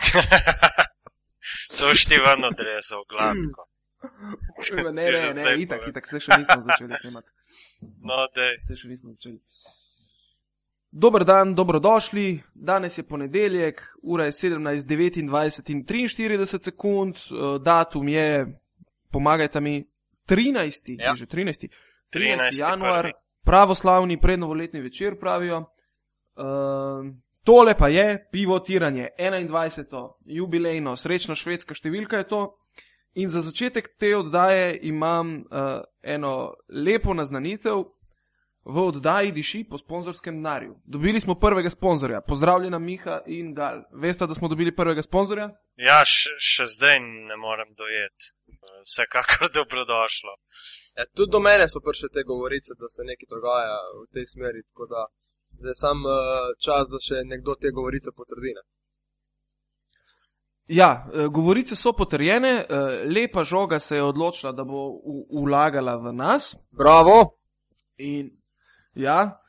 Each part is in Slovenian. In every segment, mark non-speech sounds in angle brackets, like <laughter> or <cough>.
<laughs> to štivano drezo, gladko. ne, ne, ne, itak, itak, se še nismo začeli snemati. <laughs> No, dej. Se še nismo začeli. Dober dan, dobrodošli. Danes je ponedeljek, ura je 17:29 in 43 sekund, eh, datum je, pomagajte mi, 13. Ja. že 13. 13. 13. januar, prvi. pravoslavni prednovoletni večer pravijo. Uh, tole pa je pivotiranje, 21. jubilejno, srečno švedska številka je to. In za začetek te oddaje imam uh, eno lepo naznanitev. V oddaji diši po sponzorskem denarju. Dobili smo prvega sponzorja, pozdravljena Miha in Gal. Veste, da smo dobili prvega sponzorja? Ja, še, še zdaj ne morem dojeti. Vsekakor dobrodošlo. Ja, tudi do mene so prišle te govorice, da se nekaj dogaja v tej smeri. Tako da zdaj je sam uh, čas, da še nekdo te govorice potrdi. Ne? Ja, eh, govorice so potrjene, eh, lepa žoga se je odločila, da bo u- vlagala v nas. Bravo! In, ja,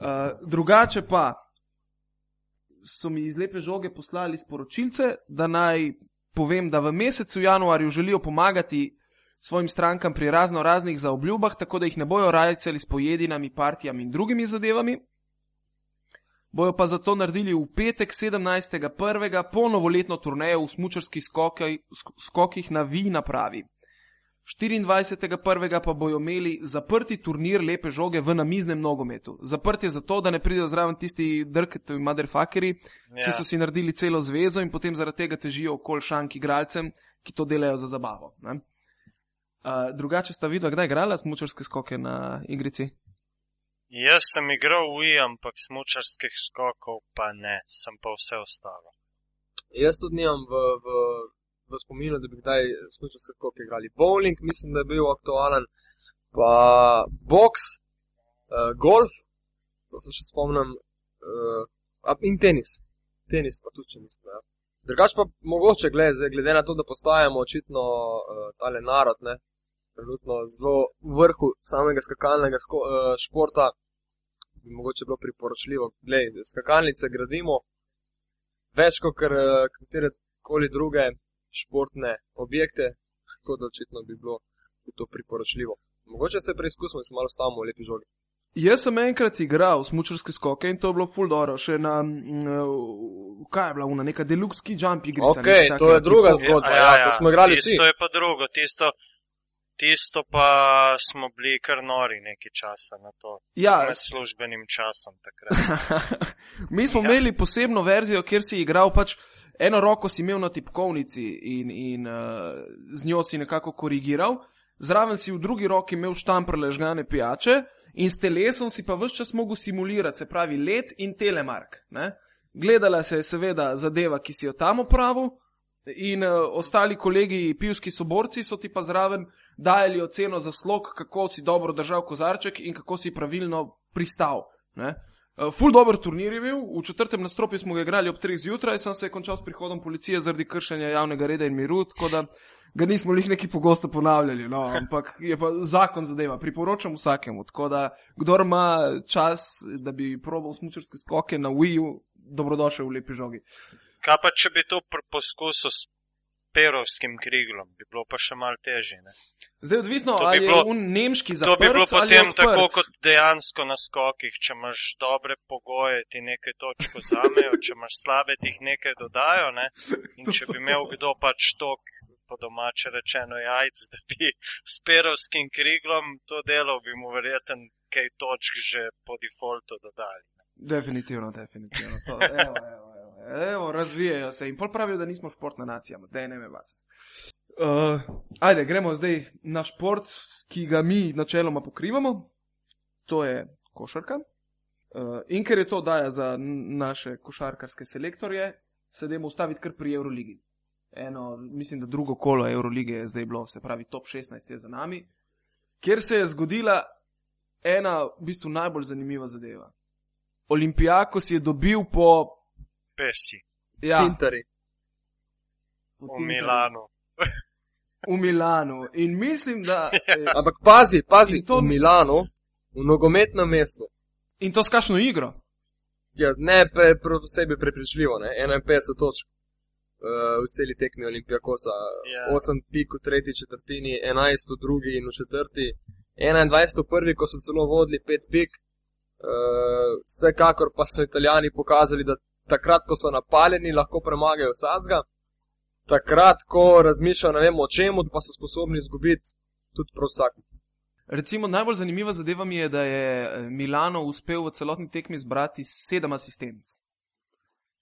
uh, drugače pa so mi iz lepe žoge poslali sporočilce, da naj povem, da v mesecu januarju želijo pomagati svojim strankam pri razno raznih zaobljubah, tako da jih ne bojo rajcali s pojedinami, partijami in drugimi zadevami. Bojo pa zato naredili v petek 17.1. po novoletno turnejo v smučarskih skokaj, sk- skokih na Vi napravi. 24.1. pa bojo imeli zaprti turnir lepe žoge v namiznem nogometu. Zaprt je zato, da ne pridejo zraven tisti drketovi motherfuckeri, Ja. ki so si naredili celo zvezo in potem zaradi tega težijo okoli šank igralcem, ki to delajo za zabavo. ne. Uh, drugače sta videla, kdaj je igrala smučarske skoke na igrici? Jaz sem igral v Wii, ampak smučarskih skokov pa ne, sem pa vse ostalo. Jaz tudi nimam v, v, v spominu, da bi kdaj smučal se kako igrali. Bowling, mislim, da je bil aktualen, pa boks, uh, golf, to se še spomnim, uh, in tenis. Tenis pa tudi, če mislim. Ja. Drugač pa mogoče, glede, zdaj, glede na to, da postajamo očitno uh, tale narod, ne, trenutno zelo v vrhu samega skakalnega sko, uh, športa, bi mogoče bilo priporočljivo, glede, skakalnice gradimo več kot kar, eh, katere koli druge športne objekte, tako da očitno bi bilo to priporočljivo. Mogoče se preizkusimo in se malo stavimo v lepi žogi. Jaz sem enkrat igral smučarske skoke in to je bilo full dobro, še na, mm, kaj je bila, una neka deluxe jump igrica. Ok, nekaj to je druga zgodba. ja, to smo igrali vsi. Tisto je pa drugo, tisto, tisto pa smo bili kar nori nekaj časa na to. Ja, Med službenim časom takrat. <laughs> Mi smo Ja. imeli posebno verzijo, kjer si igral pač eno roko si imel na tipkovnici in, in uh, z njo si nekako korigiral, zraven si v drugi roki imel štamprle žgane pijače in s telesom si pa vse čas mogel simulirati, se pravi let in telemark. Ne? Gledala se je seveda zadeva, ki si jo tam opravil. In uh, ostali kolegi, pivski soborci, so ti pa zraven dajali oceno za slog, kako si dobro držal kozarček in kako si pravilno pristal. Ne? Uh, Ful dober turnir je bil, v četrtem nastropju smo ga igrali ob 3 zjutraj, sem se končal s prihodom policije zaradi kršenja javnega reda in miru, tako da ga nismo jih neki pogosto ponavljali, no, <laughs> ampak je pa zakon zadeva, priporočam vsakemu. Tako da, kdor ima čas, da bi probal smučarske skoke na Wii-u, dobrodošel v lepi žogi. Kaj pa, če bi to poskusil s perovskim kriglom, bi bilo pa še mal težje. Ne? Zdaj odvisno, To bi ali bilo- je un nemški To zaprt bi bilo potem tako kot dejansko na skokih. Če imaš dobre pogoje, ti nekaj točk vzamejo, če imaš slabe, ti jih nekaj dodajo. Ne? In če bi imel kdo pač tok, po domače rečeno, jajc, da bi s perovskim kriglom to delal, bi mu verjeten kaj točk že po defaultu dodali. Definitivno, definitivno. To, evo, evo, evo, razvijajo se in pravijo, da nismo športna nacija, da ne me vas. Uh, ajde, gremo zdaj na šport, ki ga mi načeloma pokrivamo, to je košarka. Uh, in ker je to daja za naše košarkarske selektorje, se dajmo ustaviti kar pri Euroligi. Eno, mislim, da drugo kolo Eurolige je zdaj bilo, se pravi, top 16 je za nami, kjer se je zgodila ena, v bistvu najbolj zanimiva zadeva. Olimpijakos je dobil po. Pesi Ja, Tintari. po v. Milanu. V Milanu. In mislim, da. <laughs> eh, Ampak pazi, pazi, to- v Milanu, v nogometnem mestu. In to s kakšno igro? Ja, ne, pe, posebej prepričljivo, ne, 51 točk. v celi tekmi Olimpijakosa. Ja. 8 pik v tretji četrtini, 11 v drugi in v četrti, 21 v prvi, ko so celo vodili 5 pik. Uh, vsekakor pa so italijani pokazali, da takrat, ko so napaljeni, lahko premagajo vsazga. Takrat, ko razmišljajo ne vem o čemu, pa so sposobni izgubiti tudi prav vsak. Recimo, najbolj zanimiva zadeva mi je, da je eh, Milano uspel v celotni tekmi zbrati sedem asistenc.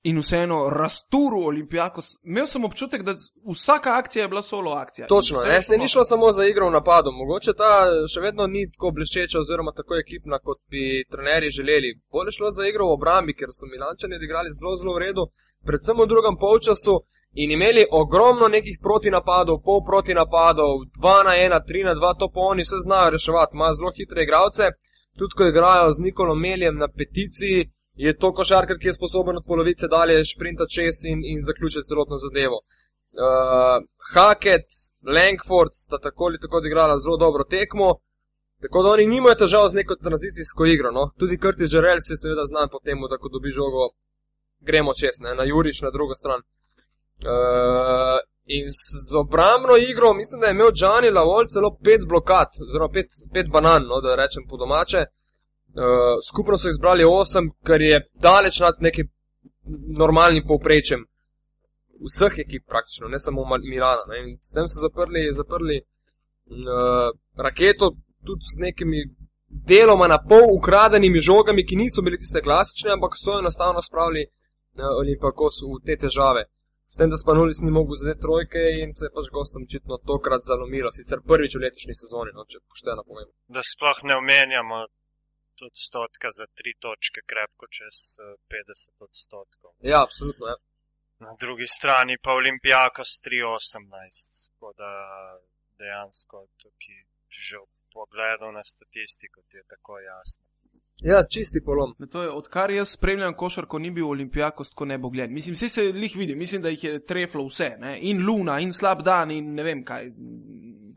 In vseeno razturu Olimpijakos. Imel sem občutek, da vsaka akcija je bila solo akcija. Točno, ne, se ni šlo samo za igro v napadu. Mogoče ta še vedno ni tako bleščeča oziroma tako ekipna, kot bi trenerji želeli. Bolje šlo za igro v obrambi, ker so Milančani odigrali zelo, zelo v redu, predvsem v drugem polčasu in imeli ogromno nekih protinapadov, pol protinapadov, 2 na 1, 3 na 2, to pa oni vse znajo reševati, imajo zelo hitre igralce. Tudi ko igrajo z Nikolom Meljem na peticiji, je to košarkar, ki je sposoben od polovice dalje sprintati čez in, in zaključiti celotno zadevo. Uh, Hackett, Langford sta tako ali tako odigrala zelo dobro tekmo, tako da oni nimajo težav z neko tranzicijsko igro. No? Tudi Curtis Jarrell se je seveda znan po tem, da ko dobi žogo, gremo čez, ne? na Juriš na drugo stran. Uh, in z obrambno igro, mislim, da je imel Gianni Lavol celo pet blokad, oziroma pet, pet banan, no, da rečem po domače. Uh, skupno so izbrali osem, kar je daleč nad nekim normalnim povprečjem vseh ekip, praktično, ne samo Milana. Ne. S tem so zaprli, zaprli uh, raketo tudi z nekimi deloma na pol ukradenimi žogami, ki niso bili tiste klasične, ampak so enostavno spravili uh, Olimpakos v te težave. S tem, da Spanulis ni mogel zadeti trojke in se je pač gostom očitno tokrat zalomilo, sicer prvič v letošnji sezoni, no, če pošteno povem. Da sploh ne omenjamo odstotka za tri točke, krepko čez eh, 50 odstotkov. Ja, absolutno. Ja. Na drugi strani pa Olimpijakos 3,18. Tako da dejansko tukaj že v pogledu na statistiko ti je tako jasno. ja, čisti polom. To je, odkar jaz spremljam košarko, ni bil Olimpijakos tako nebogljen. Mislim, vse se jih vidi, mislim, da jih je treflo vse. Ne? In luna, in slab dan, in ne vem kaj.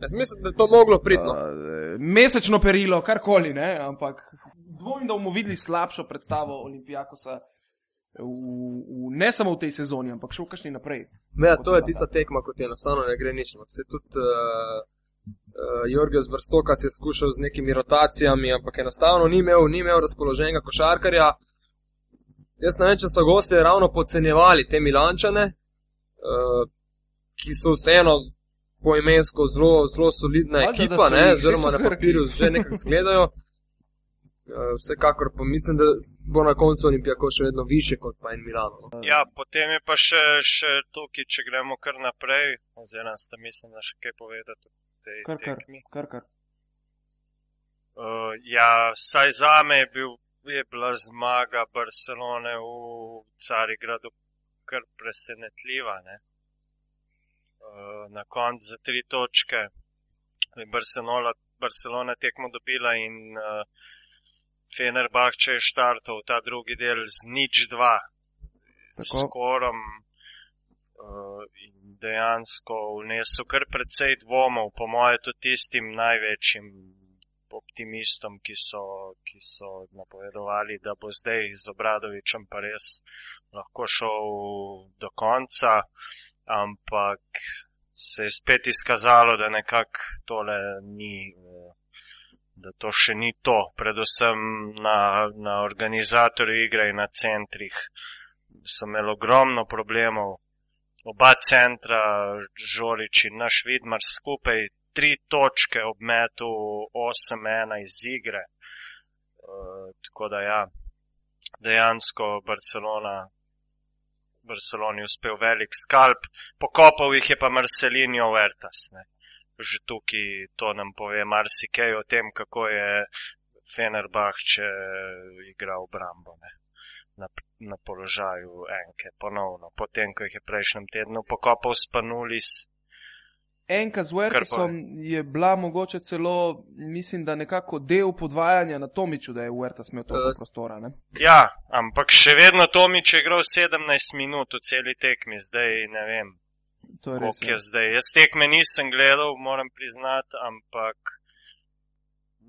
Jaz mislim, da je to moglo priti. no. Uh, mesečno perilo, karkoli, ne? ampak dvomim, da bomo videli slabšo predstavo Olimpijakosa. V, v, ne samo v tej sezoni, ampak še v kakšni naprej. Ja, to je tista tekma, kot je enostavno ne gre nič. Se tudi uh, uh, Jorgos Brstokas je skušal z nekimi rotacijami, ampak enostavno ni imel, ni imel razpoloženega košarkarja. Jaz ne vem, če so gosti ravno podcenjevali te Milančane, uh, ki so vseeno poimensko zelo, zelo solidna Valjda, da ekipa, ne, oziroma na papirju že nekako izgledajo. <laughs> Uh, vsekakor pa mislim, da bo na koncu Olimpijako še vedno više kot pa en Milano. No. Ja, potem je pa še, še tukaj, če gremo kar naprej, oziroma sta mislim, da še kaj povedati o tej Kar, kar, tekmi. kar, kar. Uh, ja, saj za me je, bil, je bila zmaga Barcelone v Carigradu kar presenetljiva. Ne? Uh, na koncu za tri točke je Barcelona, Barcelona tekmo dobila in uh, Fenerbahče je štartal ta drugi del z nič dva, s Tako. skorom. Uh, in dejansko vnesel kar precej dvomov, po mojem, tudi tistim največjim optimistom, ki so, ki so napovedovali, da bo zdaj z Obradovičem pa res lahko šel do konca, ampak se je spet izkazalo, da nekako tole ni, eh, da to še ni to, predvsem na, na organizatorju igre in na centrih so imeli ogromno problemov. Oba centra, Žorič in naš Vidmar skupaj tri točke ob metu 8-1 iz igre. Uh, tako da ja, dejansko Barcelona, Barceloni uspel velik skalp, pokopal jih je pa Marcelinho Vertas. Ne. Že tukaj to nam pove marsikaj o tem, kako je Fenerbahče igral obrambo ne. Na, na položaju enke, ponovno, potem, ko jih je prejšnjem tednu pokopal Spanulis, Enka z Wertesom je bila mogoče celo, mislim, da nekako del podvajanja na Tomiču, da je Wertes imel toliko s- prostora. Ne? Ja, ampak še vedno Tomič je igral 17 minut v celi tekmi, zdaj ne vem, To je res. je Ja. zdaj. Jaz tekme nisem gledal, moram priznati, ampak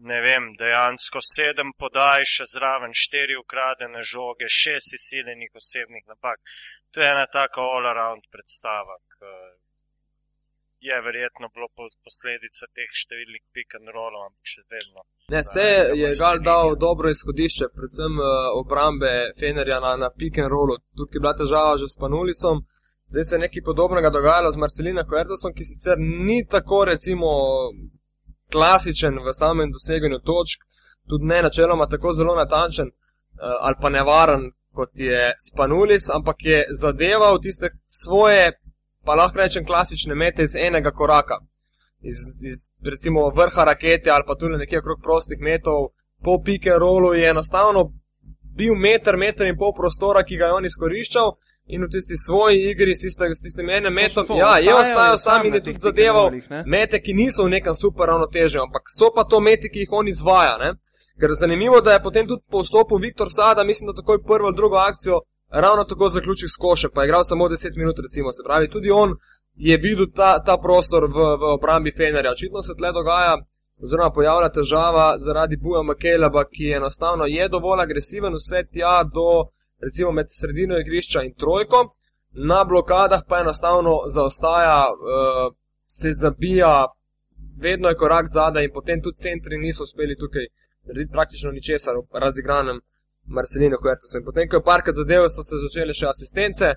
ne vem, dejansko sedem podaj, še zraven štiri ukradene žoge, šest izsiljenih osebnih napak. To je ena taka all-around predstava, ki je verjetno bilo po- posledica teh številnih pick and rollov, ampak še vedno. Ne, se je Gal dal dobro izhodišče, predvsem uh, obrambe Fenerja na, na pick and rollu. Tukaj je bila težava že s Panulisom, zdaj se je nekaj podobnega dogajalo z Marcelina Huertasom, ki sicer ni tako recimo klasičen v samem doseganju točk, tudi ne načeloma tako zelo natančen uh, ali pa nevaren kot je Spanulis, ampak je zadeval tiste svoje, pa lahko rečem, klasične mete iz enega koraka iz, iz recimo vrha rakete ali pa tudi nekje okrog prostih metov, po pike rolu je enostavno bil meter, meter in pol prostora, ki ga je on izkoriščal. In v tisti svoji igri, s, tiste, s tistim enim metom, to, ja, je ostajal sam in je tudi zadeval rollih, ne? mete, ki niso v nekem super ravnotežju, ampak so pa to mete, ki jih on izvaja. Ne? Ker zanimivo, da je potem tudi po vstopu Viktor Sada, mislim, da takoj prvo ali drugo akcijo, ravno tako zaključil s koše, pa je igral samo 10 minut, recimo. Se pravi, tudi on je videl ta, ta prostor v, v obrambi Fenerja. Očitno se tle dogaja, oziroma pojavlja težava zaradi Buja Makeleba, ki enostavno je dovolj agresiven vse tja do, recimo, med sredino igrišča in trojko, na blokadah pa enostavno zaostaja, uh, se zabija, vedno je korak zadaj in potem tudi centri niso uspeli tukaj narediti praktično ničesar v razigranem Marcelinu Huertosu. In potem, ko je parkrat zadev, so se začele še asistence.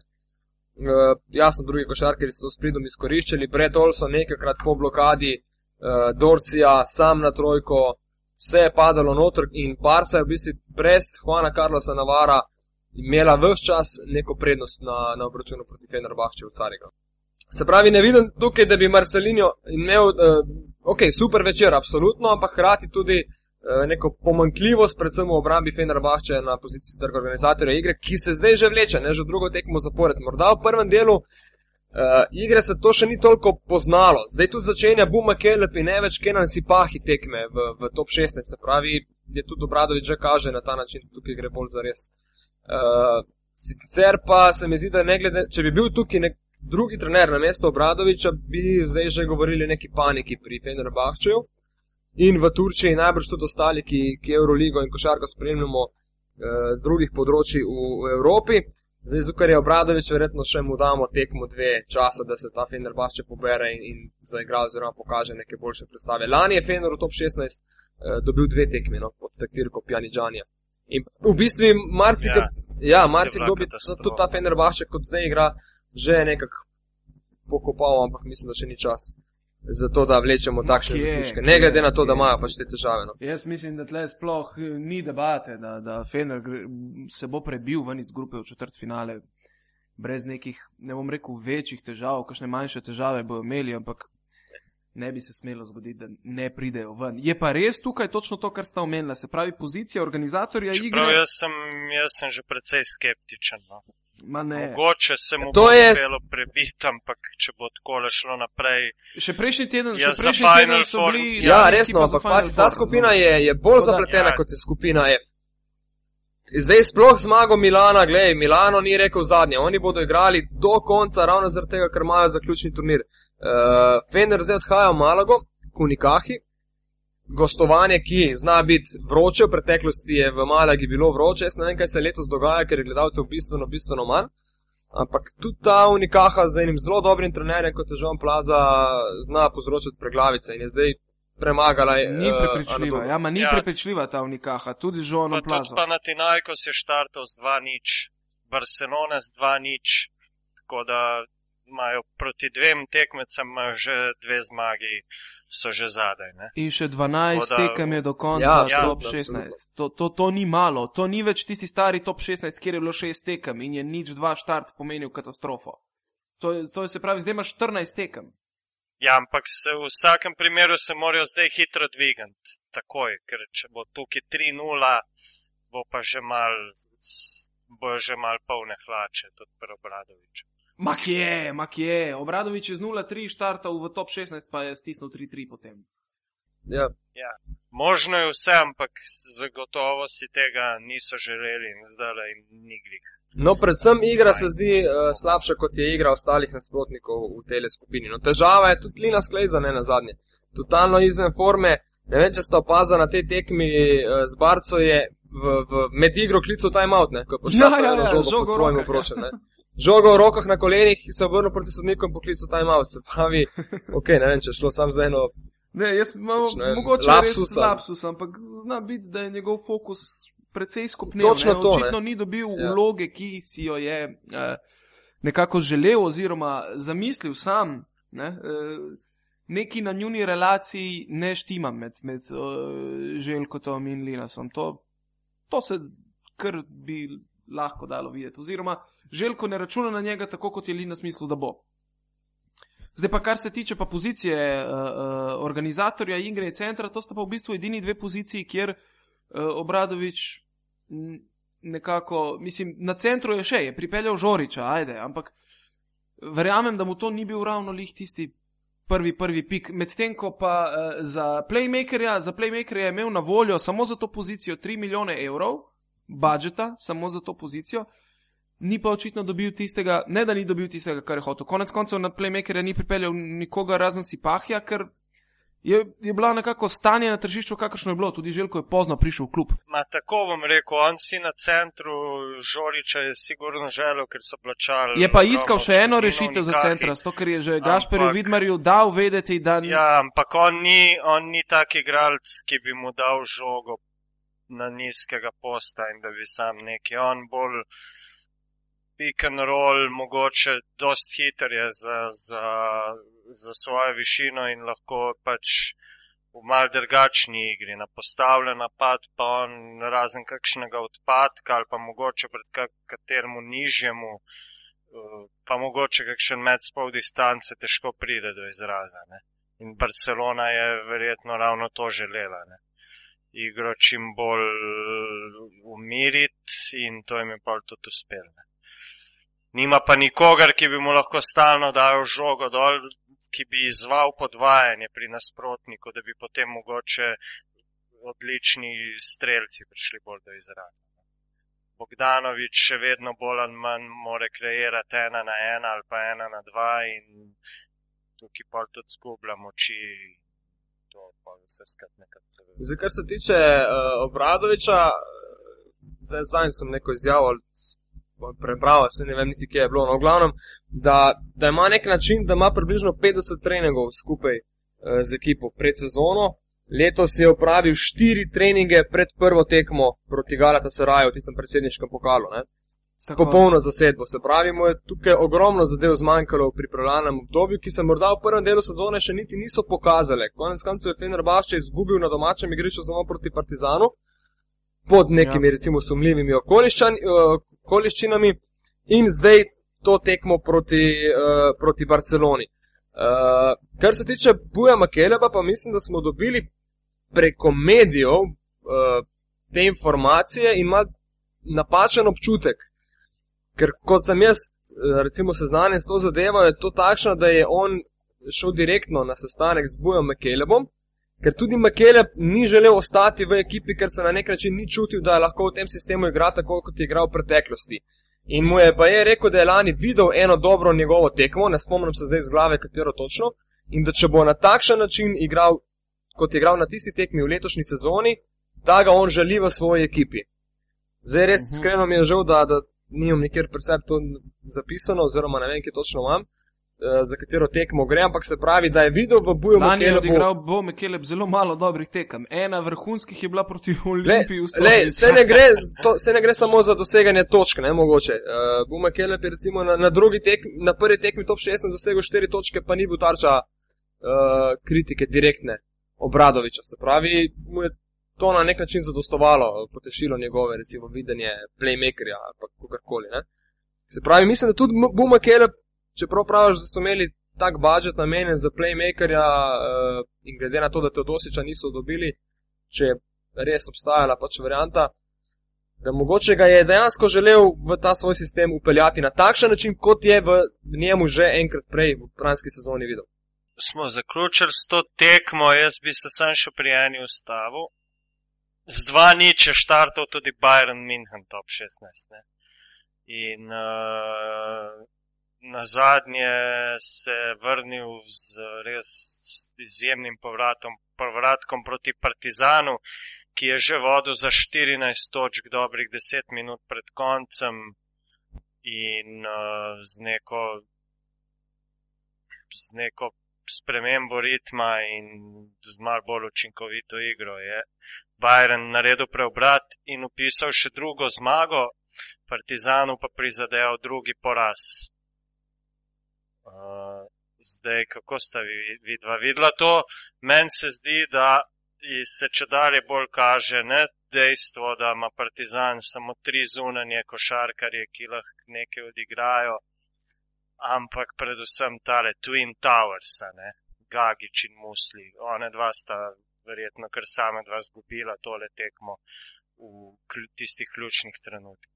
Uh, jasno, drugi košarkari so to s pridom izkoriščali, Brett Olson nekajkrat po blokadi, uh, Dorcija sam na trojko, vse je padalo noter in Barca je v bistvu brez Juana Carlosa Navara imela vse čas neko prednost na, na obračunu proti Fenerbahče v Cariga. Se pravi, ne vidim tukaj, da bi Marcelinho imel, uh, ok, super večer, absolutno, ampak hkrati tudi uh, neko pomankljivost, predvsem v obrambi Fenerbahče na poziciji trga organizatorja igre, ki se zdaj že vleče, ne že drugo tekmo zapored. Morda v prvem delu uh, igre se to še ni toliko poznalo. Zdaj tudi začenja Buma Kelep in ne več Kenan Sipahi tekme v, v top 16, se pravi, je tudi Obradovič že kaže na ta način, tukaj gre bolj za res. Uh, sicer pa se mi zdi, da ne glede, če bi bil tukaj nek drugi trener na mesto Obradoviča, bi zdaj že govorili o neki paniki pri Fenerbahčeju in v Turčiji, najbrž tudi ostali, ki, ki Euroligo in košarko spremljamo eh, z drugih področji v, v Evropi. Zdaj, zukaj je Obradovič, verjetno še mu damo tekmo dve časa, da se ta Fenerbahče pobere in, in zaigra oziroma pokaže neke boljše predstave. Lani je Fener v top 16 eh, dobil dve tekmi no, pod taktirko Pjaniđanja. In v bistvu marsikdo, ja, ja, marsikdo bi tudi ta Fenerbahče, kot zdaj igra, že nekako pokopal, ampak mislim, da še ni čas. Zato, da vlečemo Ma takšne kje, zaključke. Ne glede na to, kje. da imajo pač te težave. No. Jaz mislim, da tle sploh eh, ni debate, da, da Fener se bo prebil ven iz grupe v četrt finale, brez nekih, ne bom rekel, večjih težav, kakšne manjše težave bodo imeli, ampak ne bi se smelo zgoditi, da ne pridejo ven. Je pa res tukaj točno to, kar sta omenila, se pravi pozicija organizatorja Prav, igre. jaz sem, jaz sem že precej skeptičen. No. Ma ne. Mogoče se mu To bo je- uspelo prebiti, ampak če bo tako šlo naprej, Še prejšnji teden, Ja, še prejšnji teden so bili. Ja, so resno, ampak pazi, ta skupina no. je, je bolj Tako da- zapletena Ja. kot je skupina F. Zdaj sploh zmago Milana, gledaj, Milano ni rekel zadnje, oni bodo igrali do konca, ravno zaradi tega, ker imajo zaključni turnir. Uh, Fener zdaj odhaja v Malago, Kunikahi, gostovanje, ki zna biti vroče, v preteklosti je v Malagi bilo vroče, jaz ne vem, kaj se letos dogaja, ker je gledalcev bistveno, bistveno manj. Ampak tudi ta Unikaha z enim zelo dobrim trenerjem, kot je Žon Plaza, zna povzročati preglavice in je zdaj premagala. Ni eh, prepričljiva, Anadolu. ja, ma ni Ja. prepričljiva ta unikaha, tudi z pa žonom tudi plazo. Panathinaikos je štartal z 2-0, Barcelona z 2-0, tako da imajo proti dvem tekmecem že dve zmagi, so že zadaj. Ne? In še 12 Tako da- tekem je do konca Ja, ja, top absolutno, 16. To, to, to ni malo, to ni več tisti stari top 16, kjer je bilo 6 tekem in je nič 2 štart pomenil katastrofo. To to se pravi, zdaj imaš 14 tekem. Ja, ampak se v vsakem primeru se morajo zdaj hitro dvigati, takoj, ker če bo tukaj 3-0, bo pa že mal, bo že mal polne hlače, tudi pri Obradoviču. Ma kje, ma kje, Obradovič je z 0-3 štartal v top 16, pa je stisnil 3-3 potem. Ja. Možno je vse, ampak zagotovo si tega niso želeli in zdaj jim ni glih. No, predvsem igra se zdi uh, slabša, kot je igra ostalih nasprotnikov v tej skupini. No, težava je tudi Lina Sklejza, ne na zadnje. Totalno izven forme. Ne vem, če ste opazili na tej tekmi uh, z Barco, je v, v med igro klical timeout, ne, ko je Ja, ja, ja, žogo žogo pod v <laughs> ne. žogo v rokah na kolenih, se obrnil proti sodnikom in poklical timeout. Se pravi, <laughs> ok, ne vem, če šlo sam za eno. Ne, jaz imam Pač ne mogoče lapsusa. res lapsus, ampak zna biti, da je njegov fokus precej skupnil. Točno ne? to, ne. Očitno ni dobil Ja. vloge, ki si jo je eh, nekako želel oziroma zamislil sam. Ne? Eh, Neki na njuni relaciji ne štima med, med uh, Željkotom in Linasom. To, to se kar bi lahko dalo videti. Oziroma, Željko ne računa na njega tako, kot je Linas mislil, da bo. Zdaj pa, kar se tiče pa pozicije uh, uh, organizatorja igre in centra, to sta pa v bistvu edini dve poziciji, kjer uh, Obradovič m, nekako, mislim, na centru je še, je pripeljal Žoriča, ajde, ampak verjamem, da mu to ni bil ravno lih tisti prvi, prvi pik. Medtem ko pa uh, za playmakerja, za playmakerja je imel na voljo samo za to pozicijo 3 milijone evrov budžeta, samo za to pozicijo. Ni pa očitno dobil tistega, ne da ni dobil tistega, kar je hotel. Konec koncev na playmakerja ni pripeljal nikoga razen si pahja, ker je, je bila nekako stanje na tržišču, kakršno je bilo. Tudi Željko je pozno prišel v klub. Ma tako bom rekel, on si na centru Žoriča je sigurno želel, ker so plačali. Je pa iskal še eno rešitev za centra, zato ker je že Gašperju Vidmarju dal vedeti, da Ja, ampak on ni, on ni tak igralec, ki bi mu dal žogo na nizkega posta in da bi sam neki. On bolj pick and roll, mogoče dost hiter je za, za, za svojo višino in lahko pač v mal drugačni igri, na postavljen napad, pa on razen kakšnega odpadka ali pa mogoče pred kak- kateremu nižjemu, eh, pa mogoče kakšen med spol distance težko pride do izraza. Ne? In Barcelona je verjetno ravno to želela. Ne? Igro čim bolj umiriti in to jim je pa tudi uspelo. Nima pa nikogar, ki bi mu lahko stalno dal žogo dol, ki bi izval podvajanje pri nasprotniku, da bi potem mogoče odlični strelci prišli bolj do izraza. Bogdanovič še vedno bolj ali manj more kreirati ena na ena ali pa ena na dva in tukaj pa tudi zgublja moči. To pa vse skupaj nekako. Zdaj, kar se tiče uh, Obradoviča, zdaj zanj sem neko izjavo ali prebral, se ne vem niti, kje je bilo, no, v glavnem, da, da ima nek način, da ima približno 50 treningov skupaj uh, z ekipo pred sezono. Letos je opravil štiri treninge pred prvo tekmo proti Galata Saraju, tistem predsedniškem pokalu. Ne? S Tako. popolno zasedbo. Se pravi, mu je tukaj ogromno zadev zmanjkalo v pripravljalnem obdobju, ki se morda v prvem delu sezone še niti niso pokazale. Konec koncev je Fenerbahče izgubil na domačem igrišču samo proti Partizanu, pod nekimi, ja. recimo, sumljivimi eh, okoliščinami, in zdaj to tekmo proti, uh, proti Barceloni. Uh, kar se tiče Buja Makeleba, pa mislim, da smo dobili preko medijev uh, te informacije in ima napačen občutek. Ker kot sem jaz, eh, recimo, seznanjen s to zadevo, je to takšno, da je on šel direktno na sestanek z Bujom Makelebom, ker tudi Makeleb ni želel ostati v ekipi, ker se na nek način ni čutil, da lahko v tem sistemu igra tako, kot je igral v preteklosti. In mu je pa je rekel, da je lani videl eno dobro njegovo tekmo, ne spomnim se zdaj iz glave, katero točno, in da če bo na takšen način igral, kot je igral na tisti tekmi v letošnji sezoni, da ga on želi v svoji ekipi. Zdaj res Mhm. iskreno mi je žal, da, da nimam nikjer pri sebi to zapisano, oziroma ne vem, kje točno imam, eh, za katero tekmo gre, ampak se pravi, da je videl v boju Lani je Makelebu- odigral Bo Mekeleb zelo malo dobrih tekem. Ena vrhunskih je bila proti Olimpiji v Sloveniji. se, ne gre, to, se ne gre samo za doseganje točk, ne mogoče. Uh, Buma Kelep je recimo na, na, drugi tek, na prvi tekmi top 16 dosegel 4 točke, pa ni bil tarča uh, kritike direktne Obradoviča. Se pravi, mu je to na nek način zadostovalo, potešilo njegove recimo videnje playmakerja ali kakorkoli. Se pravi, mislim, da tudi Buma Kelep, čeprav praviš, da so imeli tak budžet namenjen za playmakerja uh, in glede na to, da Teodosiča niso dobili, če je res obstajala pač varianta, da mogoče ga je dejansko želel v ta svoj sistem upeljati na takšen način, kot je v njemu že enkrat prej v pranski sezoni videl. smo zaključili s to tekmo, jaz bi se sam še pri eni ustavil. Z dva nič je štartal tudi Bayern München top 16. Ne? In uh, na zadnje se je vrnil z res izjemnim povratom, povratkom proti Partizanu, ki je že vodil za 14 točk dobrih 10 minut pred koncem. in uh, z, neko, z neko spremembo ritma in z malo bolj učinkovito igro je Bayern naredil preobrat in upisal še drugo zmago, Partizanu pa prizadel drugi poraz. Uh, zdaj, kako sta vi, vidva videla to? Meni se zdi, da se če dalje bolj kaže ne dejstvo, da ima Partizan samo tri zunanje košarkarje, ki lahko nekaj odigrajo, ampak predvsem tale Twin Towers, ne? Gagič in Musli. One dva sta verjetno kar same dva zgubila tole tekmo v tistih ključnih trenutkih.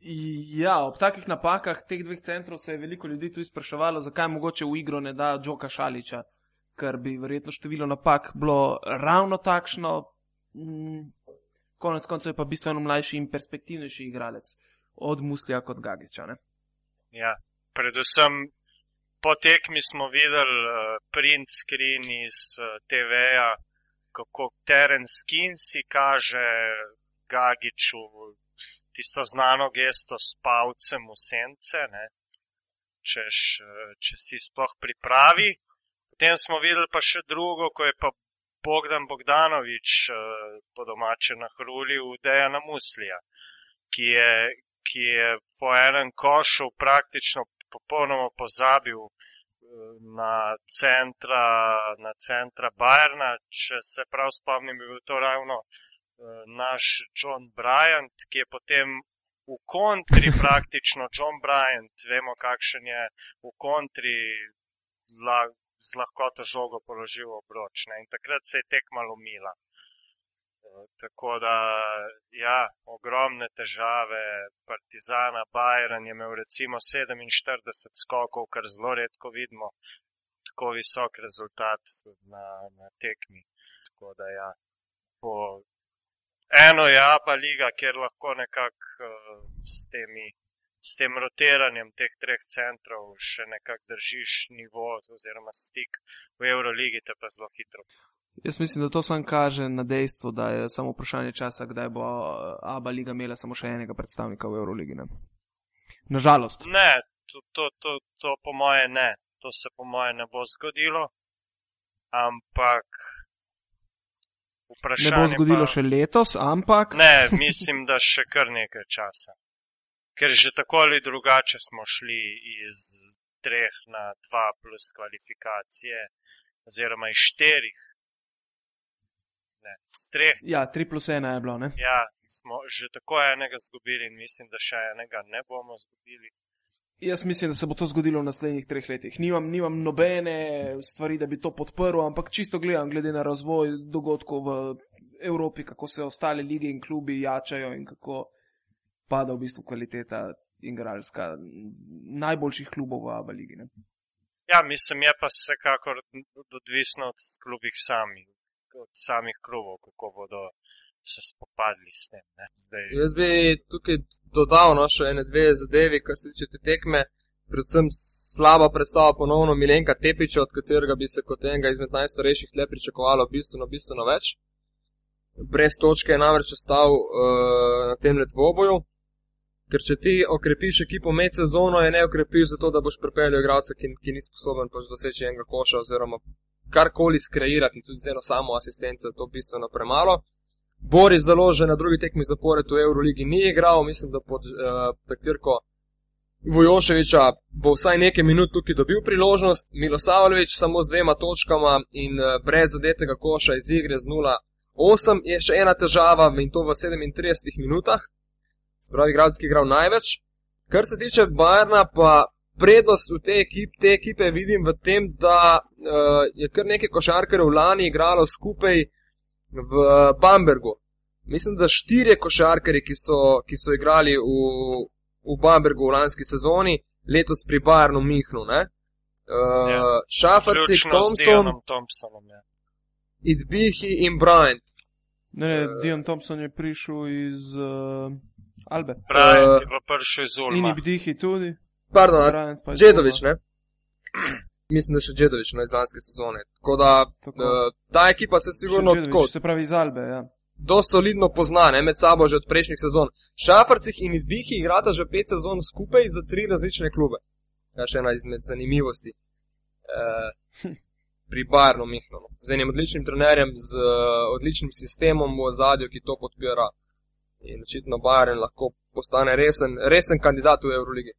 Ja, ob takih napakah teh dveh centrov se je veliko ljudi tudi spraševalo, zakaj mogoče v igro ne da Džoka Šaliča, ker bi verjetno število napak bilo ravno takšno. Mm, konec koncev je pa bistveno mlajši in perspektivnejši igralec od Muslija kot Gagiča. Ne? Ja, predvsem po tekmi smo videli uh, print screen iz uh, TV-ja, kako teren skin si kaže Gagiču tisto znano gesto s pavcem v sence, češ, če si sploh pripravi. Potem smo videli pa še drugo, ko je pa Bogdan Bogdanovič po domače na hruli v Dejana Muslija, ki je, ki je po enem košu praktično popolnoma pozabil na centra, na centra Bajerna, če se prav spomnim, je bil to ravno Eh, naš John Bryant, ki je potem v kontri <laughs> praktično John Bryant, vemo, kakšen je v kontri z lahkoto žogo položil obroč. Ne? In takrat se je tekma lomila. Tako da, ja, ogromne težave, Partizana, Bayern je imel recimo 47 skokov, kar zelo redko vidimo, tako visok rezultat na, na tekmi. Tako da, ja, po eno je ABA liga, kjer lahko nekako uh, s, s tem rotiranjem teh treh centrov še nekako držiš nivo oziroma stik v Euroligi, te pa zelo hitro. Jaz mislim, da to samo kaže na dejstvo, da je samo vprašanje časa, kdaj bo eh, ABA liga imela samo še enega predstavnika v Euroligi. Ne? Nažalost. Ne, to, to, to, to po moje ne. To se po moje ne bo zgodilo. Ampak Vprašanje ne bo zgodilo pa... še letos, ampak. Ne, mislim, da še kar nekaj časa. Ker že tako ali drugače smo šli iz treh na dva plus kvalifikacije, oziroma iz štirih. Ne, ja, tri plus ena je bilo, ne? Ja, smo že tako enega zgubili in mislim, da še enega ne bomo zgubili. Jaz mislim, da se bo to zgodilo v naslednjih treh letih. Nimam, nimam nobene stvari, da bi to podprl, ampak čisto gledam, glede na razvoj dogodkov v Evropi, kako se ostale lige in klubi jačajo in kako pada v bistvu kvaliteta igralska najboljših klubov v Abu Leiji. Ja, mislim, je pa vsekakor odvisno od klubih samih, od samih klubov, kako bodo se spopadli s tem. Jaz bi tukaj dodal no, še ene dve zadevi, kar se tiče te tekme. Predvsem slaba predstava ponovno Milenka Tepiča, od katerega bi se kot enega izmed najstarejših tle pričakovalo bistveno, bistveno več. Brez točke je namreč ostal uh, na tem letvoboju, ker če ti okrepiš ekipo med sezono, je ne okrepiš zato, da boš pripeljal igralca, ki, ki ni sposoben pač doseči enega koša oziroma karkoli skreirati, tudi z eno samo asistenco, to je bistveno premalo. Boris založen na drugi tekmi zapored v Euroligi ni igral, mislim, da pod uh, taktirko Vojoševiča bo vsaj nekaj minut tukaj dobil priložnost. Milosavljevič samo z dvema točkama in uh, brez zadetega koša iz igre z 0-8 je še ena težava in to v 37 minutah. Spravi, igralski igral največ. Kar se tiče Bajerna, pa prednost v te ekipe, te ekipe vidim v tem, da uh, je kar nekaj košarkarjev lani igralo skupaj v Bambergu. Mislim, da štirje košarkari, ki so, ki so igrali v, v Bambergu v lanski sezoni, letos pri Barnu Mihnu. Uh, ja. Šafarci, Thompson, ja. Idbihi in Bryant. Ne, ne, uh, Dion Thompson je prišel iz uh, Albe. Bryant uh, je prišel iz Ulma. In Idbihi tudi. Pardon, Džedovič, ne? <clears throat> mislim, da še Džedovič na izlanske sezone. Tako da Tako. Uh, ta ekipa se sigurno tako. Se pravi iz Albe, ja. dosti solidno pozna, ne med sabo že od prejšnjih sezon. Šafarcih in Idbihi igrata že pet sezon skupaj za tri različne klube. Ja, še ena izmed zanimivosti. E, <laughs> pri Bayernu Mihnonu. Z enim odličnim trenerjem, z uh, odličnim sistemom v ozadju, ki to podpira. In očitno Bayern lahko postane resen, resen kandidat v Euroligi.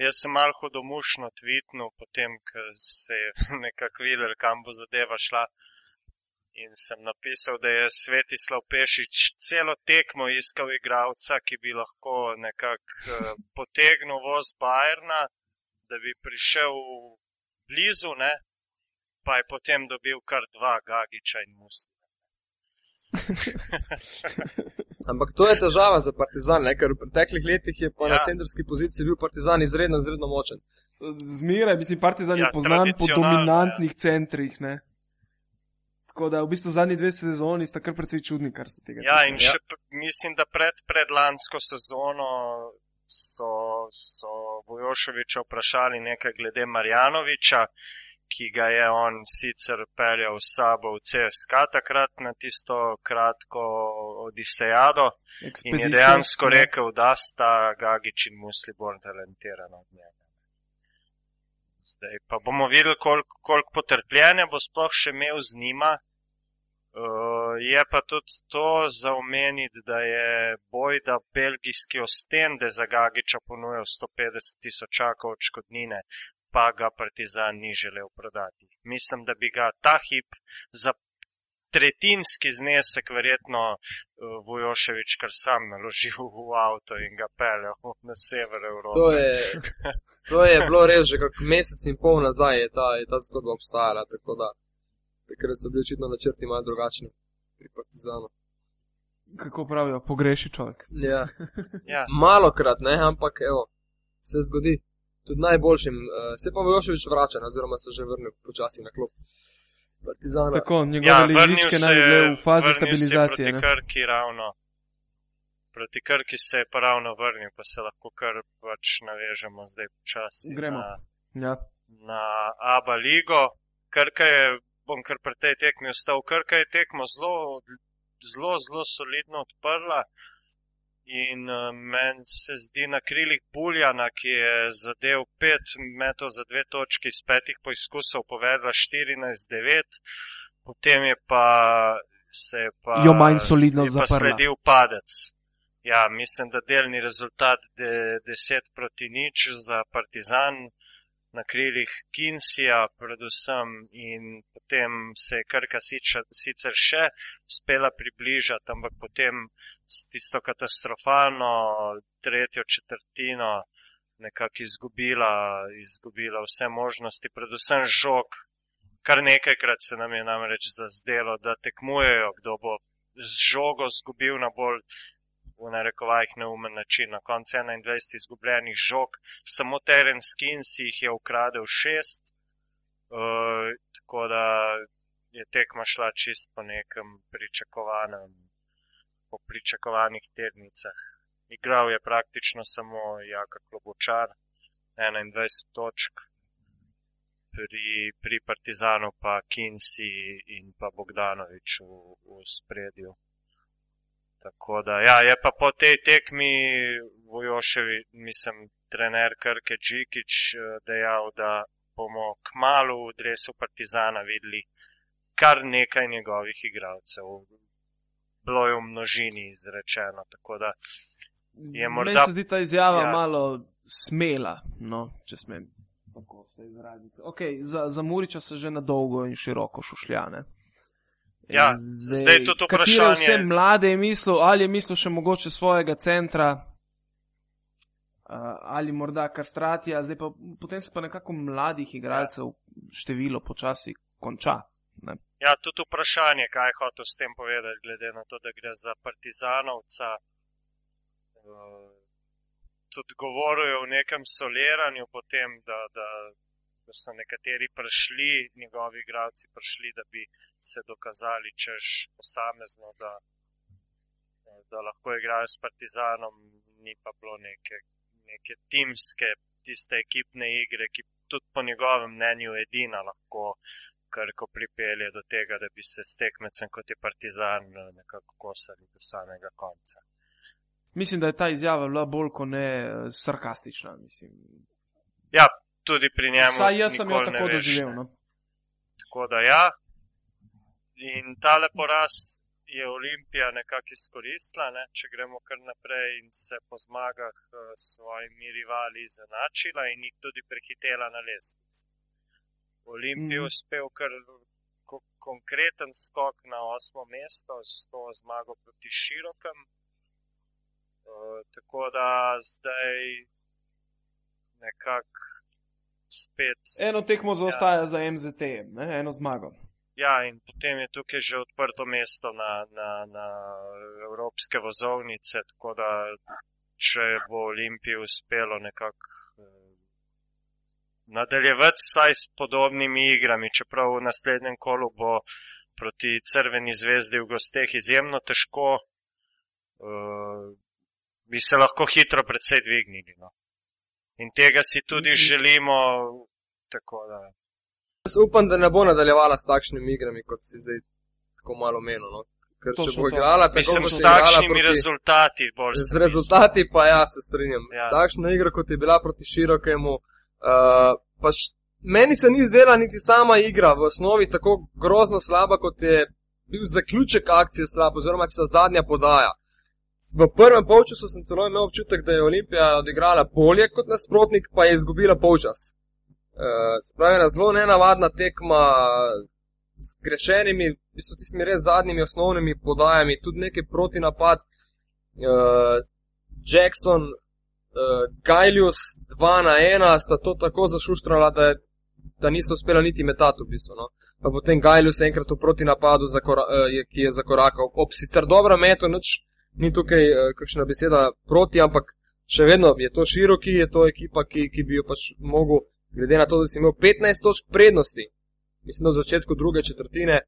Jaz sem malo hodomušno tvitnil, potem, ko se je <laughs> nekako videl, kam bo zadeva šla. In sem napisal, da je Svetislav Pešič celo tekmo iskal igralca, ki bi lahko nekako uh, potegnil voz Bajerna, da bi prišel blizu, ne? pa je potem dobil kar dva Gagiča in Musta. <laughs> <laughs> Ampak to je težava za Partizan, ne? ker v preteklih letih je pa ja. na centrski poziciji bil Partizan izredno, izredno močen. Zmeraj, mislim, Partizan ja, je poznan po dominantnih ja. centrih. Ne? Tako da v bistvu zadnji dve sezoni sta kar precej čudni, kar se tega tiče. Ja, in še ja. mislim, da pred predlansko sezono so, so Vojoševiča vprašali nekaj glede Marjanoviča ki ga je on sicer peljal s sabo v CSK takrat na tisto kratko odisejado in je dejansko ne? rekel, da sta Gagič in Musli bolj talentirani od njega. Zdaj pa bomo videli, koliko kolik potrpljenja bo sploh še imel z njima. Uh, je pa tudi to za omeniti, da je boj, da belgijski ostende za Gagiča ponujajo 150 tisočakov odškodnine, pa ga Partizan ni želel prodati. Mislim, da bi ga ta hip za tretjinski znesek verjetno uh, Vojoševič kar sam naložil v avto in ga peljal na sever Evrope. To je, <laughs> to je bilo res že kak mesec in pol nazaj, je ta, je ta zgodba obstajala, tako da takrat so bili očitno načrti malo drugačni pri Partizanu. Kako pravijo, pogreši človek. Ja. <laughs> ja. Malokrat, ne, ampak evo, se zgodi tudi najboljšim. Uh, se pa Vojoševič vrača, oziroma se že vrne počasi na klop. Partizana. Tako, njegove ja, ličke naj bi v fazi stabilizacije. Proti Krki ravno. Proti Krki se je pa ravno vrnil, pa se lahko kar pač navežemo zdaj počasi. Gremo. Na, ja. na Aba Ligo. Krka je, bom kar pri tej tekmi ostal, Krka je tekmo zelo, zelo, zelo solidno odprla. In uh, meni se zdi na krilih Buljana, ki je zadev pet metrov za dve točki iz petih poizkusov, povedala 14-9, potem je pa se je pa, jo manj solidno zaprla. sledil padec. Ja, mislim, da delni rezultat je de, 10 proti nič za Partizan na krilih Kinsija, predvsem, in potem se je Krka sicer še uspela približati, ampak potem s tisto katastrofalno tretjo četrtino nekako izgubila, izgubila vse možnosti, predvsem žog. Kar nekajkrat se nam je namreč zazdelo, da tekmujejo, kdo bo z žogo zgubil na bolj v narekovajih neumen način. Na koncu 21 izgubljenih žog, samo teren skin si jih je ukradel šest, uh, tako da je tekma šla čist po nekem pričakovanem, po pričakovanih tednicah. Igral je praktično samo Jaka Klobučar, 21 točk. Pri, pri Partizanu pa Kinsi in pa Bogdanovič v, v spredju. Tako da, ja, je pa po tej tekmi Vojoševi, mislim, trener Krke Džikič eh, dejal, da bomo k malu v dresu Partizana videli kar nekaj njegovih igralcev. Bilo je v množini izrečeno, tako da je morda. Meni se zdi ta izjava ja. malo smela, no, če smem tako se izraziti. Okay, za, za Muriča se že na dolgo in široko šušljane. Ja, zdaj, zdaj je to vprašanje. Vse mlade je mislil, ali je mislil še mogoče svojega centra, ali morda kastratija, zdaj pa potem se pa nekako mladih igralcev ja. število počasi konča. Ne? Ja, tudi vprašanje, kaj je hotel s tem povedati, glede na to, da gre za partizanovca. Uh, tudi govorijo o nekem soliranju, potem, da, da, da so nekateri prišli, njegovi igralci prišli, da bi se dokazali, češ posamezno, da, da lahko igrajo s Partizanom, ni pa bilo neke, neke timske, tiste ekipne igre, ki tudi po njegovem mnenju edina lahko Krko pripelje do tega, da bi se s tekmecem kot je Partizan nekako kosali do samega konca. Mislim, da je ta izjava bila bolj kot ne eh, sarkastična. Mislim. Ja, tudi pri njemu. Saj jaz sem jo tako doživel. No. Tako da ja. In tale poraz je Olimpija nekako izkoristila, ne? če gremo kar naprej in se po zmagah eh, s svojimi rivali izenačila in jih tudi prehitela na lestvici. Olimpij je Mhm. uspel kar ko- konkreten skok na osmo mesto s to zmago proti širokem. Uh, tako da zdaj nekako spet. Eno tekmo zaostaja za MZT, ne? eno zmago. Ja, in potem je tukaj že odprto mesto na, na, na evropske vozovnice, tako da če bo Olimpiji uspelo nekako eh, nadaljevati vsaj s podobnimi igrami, čeprav v naslednjem kolu bo proti Crveni zvezdi v gosteh izjemno težko, eh, bi se lahko hitro predvsej dvignili. No. In tega si tudi želimo, tako da. Jaz upam, da ne bo nadaljevala s takšnimi igrami, kot si zdaj tako malo menil. No? Ker če Točno bo to. igrala tako, Mislim, kot s je igrala takšnimi proti, rezultati bolj. z rezultati, pa ja, se strinjam. Ja. S takšno igro, kot je bila proti širokemu, uh, pa š, meni se ni zdela niti sama igra v osnovi tako grozno slaba, kot je bil zaključek akcije slab, oziroma tista zadnja podaja. V prvem polčasu sem celo imel občutek, da je Olimpija odigrala bolje kot nasprotnik, pa je izgubila polčas. Uh, Spravi ena zelo nenavadna tekma z grešenimi, v bistvu tistimi res zadnjimi osnovnimi podajami, tudi neki protinapad. Uh, Jackson, uh, Gajlius 2 na 1 sta to tako zašuštrala, da, je- da niso uspela niti metati v bistvu. No. Pa potem Gajlius enkrat v protinapadu, zakora, uh, je, ki je zakorakal. Ob sicer dobro metu, nič ni tukaj uh, kakšna beseda proti, ampak še vedno je to široki, je to ekipa, ki, ki bi jo pač mogel, glede na to, da si imel 15 točk prednosti, mislim, da v začetku druge četrtine,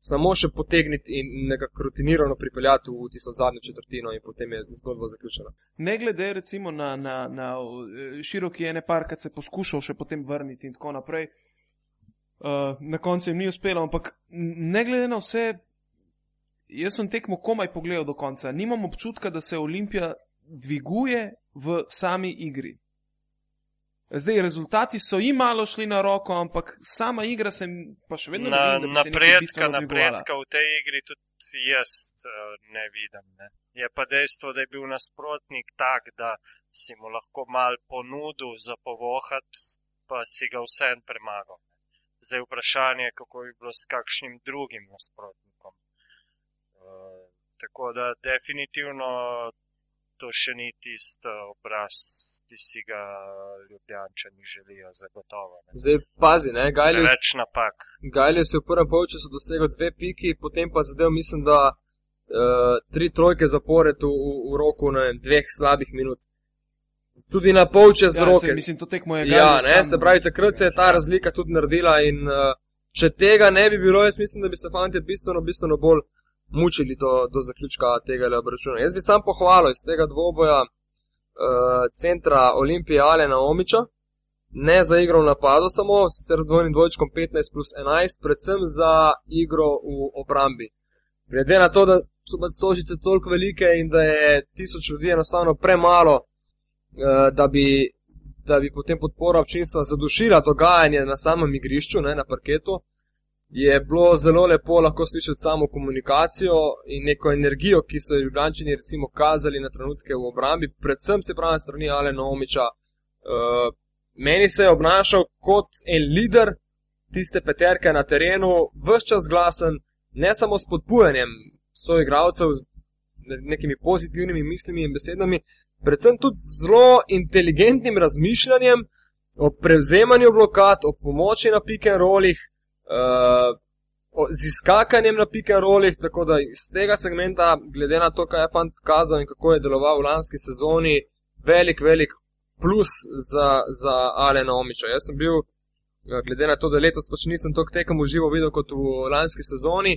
samo še potegniti in nekako rutinirano pripeljati v tisto zadnjo četrtino in potem je zgodba zaključena. Ne glede recimo na, na, na široki ene park, se poskušal še potem vrniti in tako naprej. Uh, na koncu jim ni uspelo, ampak ne glede na vse, jaz sem tekmo komaj pogledal do konca. Nimam občutka, da se Olimpija dviguje v sami igri. Zdaj, rezultati so jim malo šli na roko, ampak sama igra se m- pa še vedno Na, ne vidim, da napredka, napredka v tej igri tudi jaz uh, ne vidim. Ne. Je pa dejstvo, da je bil nasprotnik tak, da si mu lahko mal ponudil za povohat, pa si ga vsem premagal. Zdaj vprašanje je, kako bi bilo s kakšnim drugim nasprotnikom. Uh, tako da definitivno to še ni tisti obraz, ki si ga ljubljančani želijo, zagotovo. Ne. Zdaj pazi, ne, Gajlius, Več napak. Gajlius je v prvem polčasu dosegel dve piki, potem pa zadev mislim, da uh, tri trojke zapored v, v, v roku ne, vem, dveh slabih minut. Tudi na polčas z Ja, roke. mislim, to tekmo je Ja, Gajlius ne, sam- se pravi, takrat se je ta razlika tudi naredila in uh, če tega ne bi bilo, jaz mislim, da bi se fanti bistveno, bistveno bolj mučili do, do zaključka tega obračuna. Jaz bi sam pohvalil iz tega dvoboja uh, centra Olimpije Alena Omiča, ne za igro v napadu samo, sicer z dvojnim dvojčkom 15 plus 11, predvsem za igro v obrambi. Glede na to, da so pač stožice toliko velike in da je tisoč ljudi enostavno premalo, eh, da bi, da bi potem podpora občinstva zadušila dogajanje na samem igrišču, ne, na parketu, je bilo zelo lepo lahko slišati samo komunikacijo in neko energijo, ki so jo Ljubljančani recimo kazali na trenutke v obrambi, predvsem se pravi strani Alena Omiča. Uh, meni se je obnašal kot en lider tiste peterke na terenu, vse čas glasen, ne samo s podpujanjem svojih igralcev, z nekimi pozitivnimi mislimi in besedami, predvsem tudi zelo inteligentnim razmišljanjem o prevzemanju blokad, o pomoči na pick and rollih, uh, z izskakanjem na pick and rollih, tako da iz tega segmenta, glede na to, kaj je fant kazal in kako je deloval v lanski sezoni, velik, velik plus za, za Alena Omiča. Jaz sem bil, eh, glede na to, da letos pač nisem toliko tekem v živo videl kot v lanski sezoni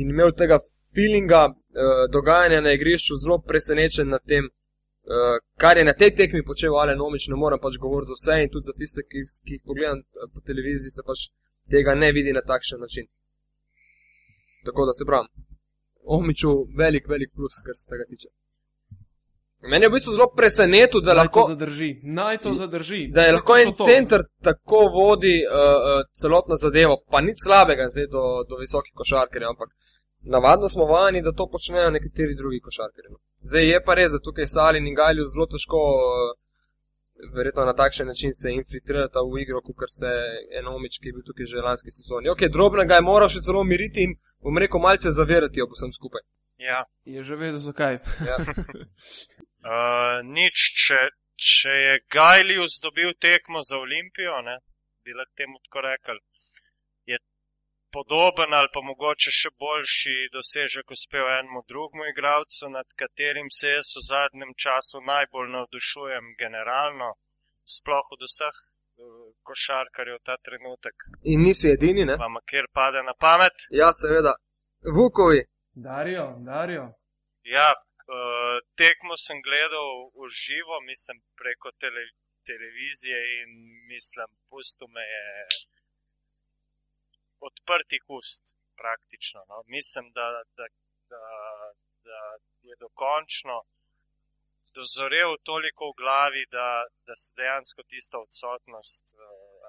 in imel tega feelinga eh, dogajanja na igrišču zelo presenečen nad tem, eh, kar je na tej tekmi počel Alen Omič, ne morem pač govoriti za vse in tudi za tiste, ki, ki jih pogledam po televiziji, se pač tega ne vidi na takšen način. Tako da se pravim, Omiču velik, velik plus, kar se tega tiče. Meni je v bistvu zelo presenetilo, da, Naj to lahko, zadrži. Naj to zadrži. da je Vse lahko en to to. center tako vodi uh, celotno zadevo, pa nič slabega zdaj do, do visokih košarkarjev, ampak navadno smo vajeni, da to počnejo nekateri drugi košarkarji. no. Zdaj je pa res, da tukaj Salin in Galju zelo težko, uh, verjetno na takšen način se infiltrirata v igro, kot se enomič, ki je bil tukaj že lanski sezoni. Ok, drobnega je moral še celo miriti in bom rekel malce zavirati ob vsem skupaj. Ja. Je že vedel, zakaj. Ja. Uh, <laughs> nič, če, če je Gajlius dobil tekmo za Olimpijo, ne, bi lahko temu tako rekel, je podoben ali pa mogoče še boljši dosežek uspel enemu drugemu igralcu, nad katerim se jaz v zadnjem času najbolj navdušujem generalno, sploh od vseh uh, košarkarjev ta trenutek. In nisi edini, ne? Vam kjer pade na pamet? Ja, seveda. Vukovi, Darijo, Darijo. Ja, uh, tekmo sem gledal v živo, mislim preko tele, televizije in mislim, pusto me je odprtih ust, praktično. No. Mislim, da, da, da, da je dokončno dozorel toliko v glavi, da, da se dejansko tista odsotnost uh,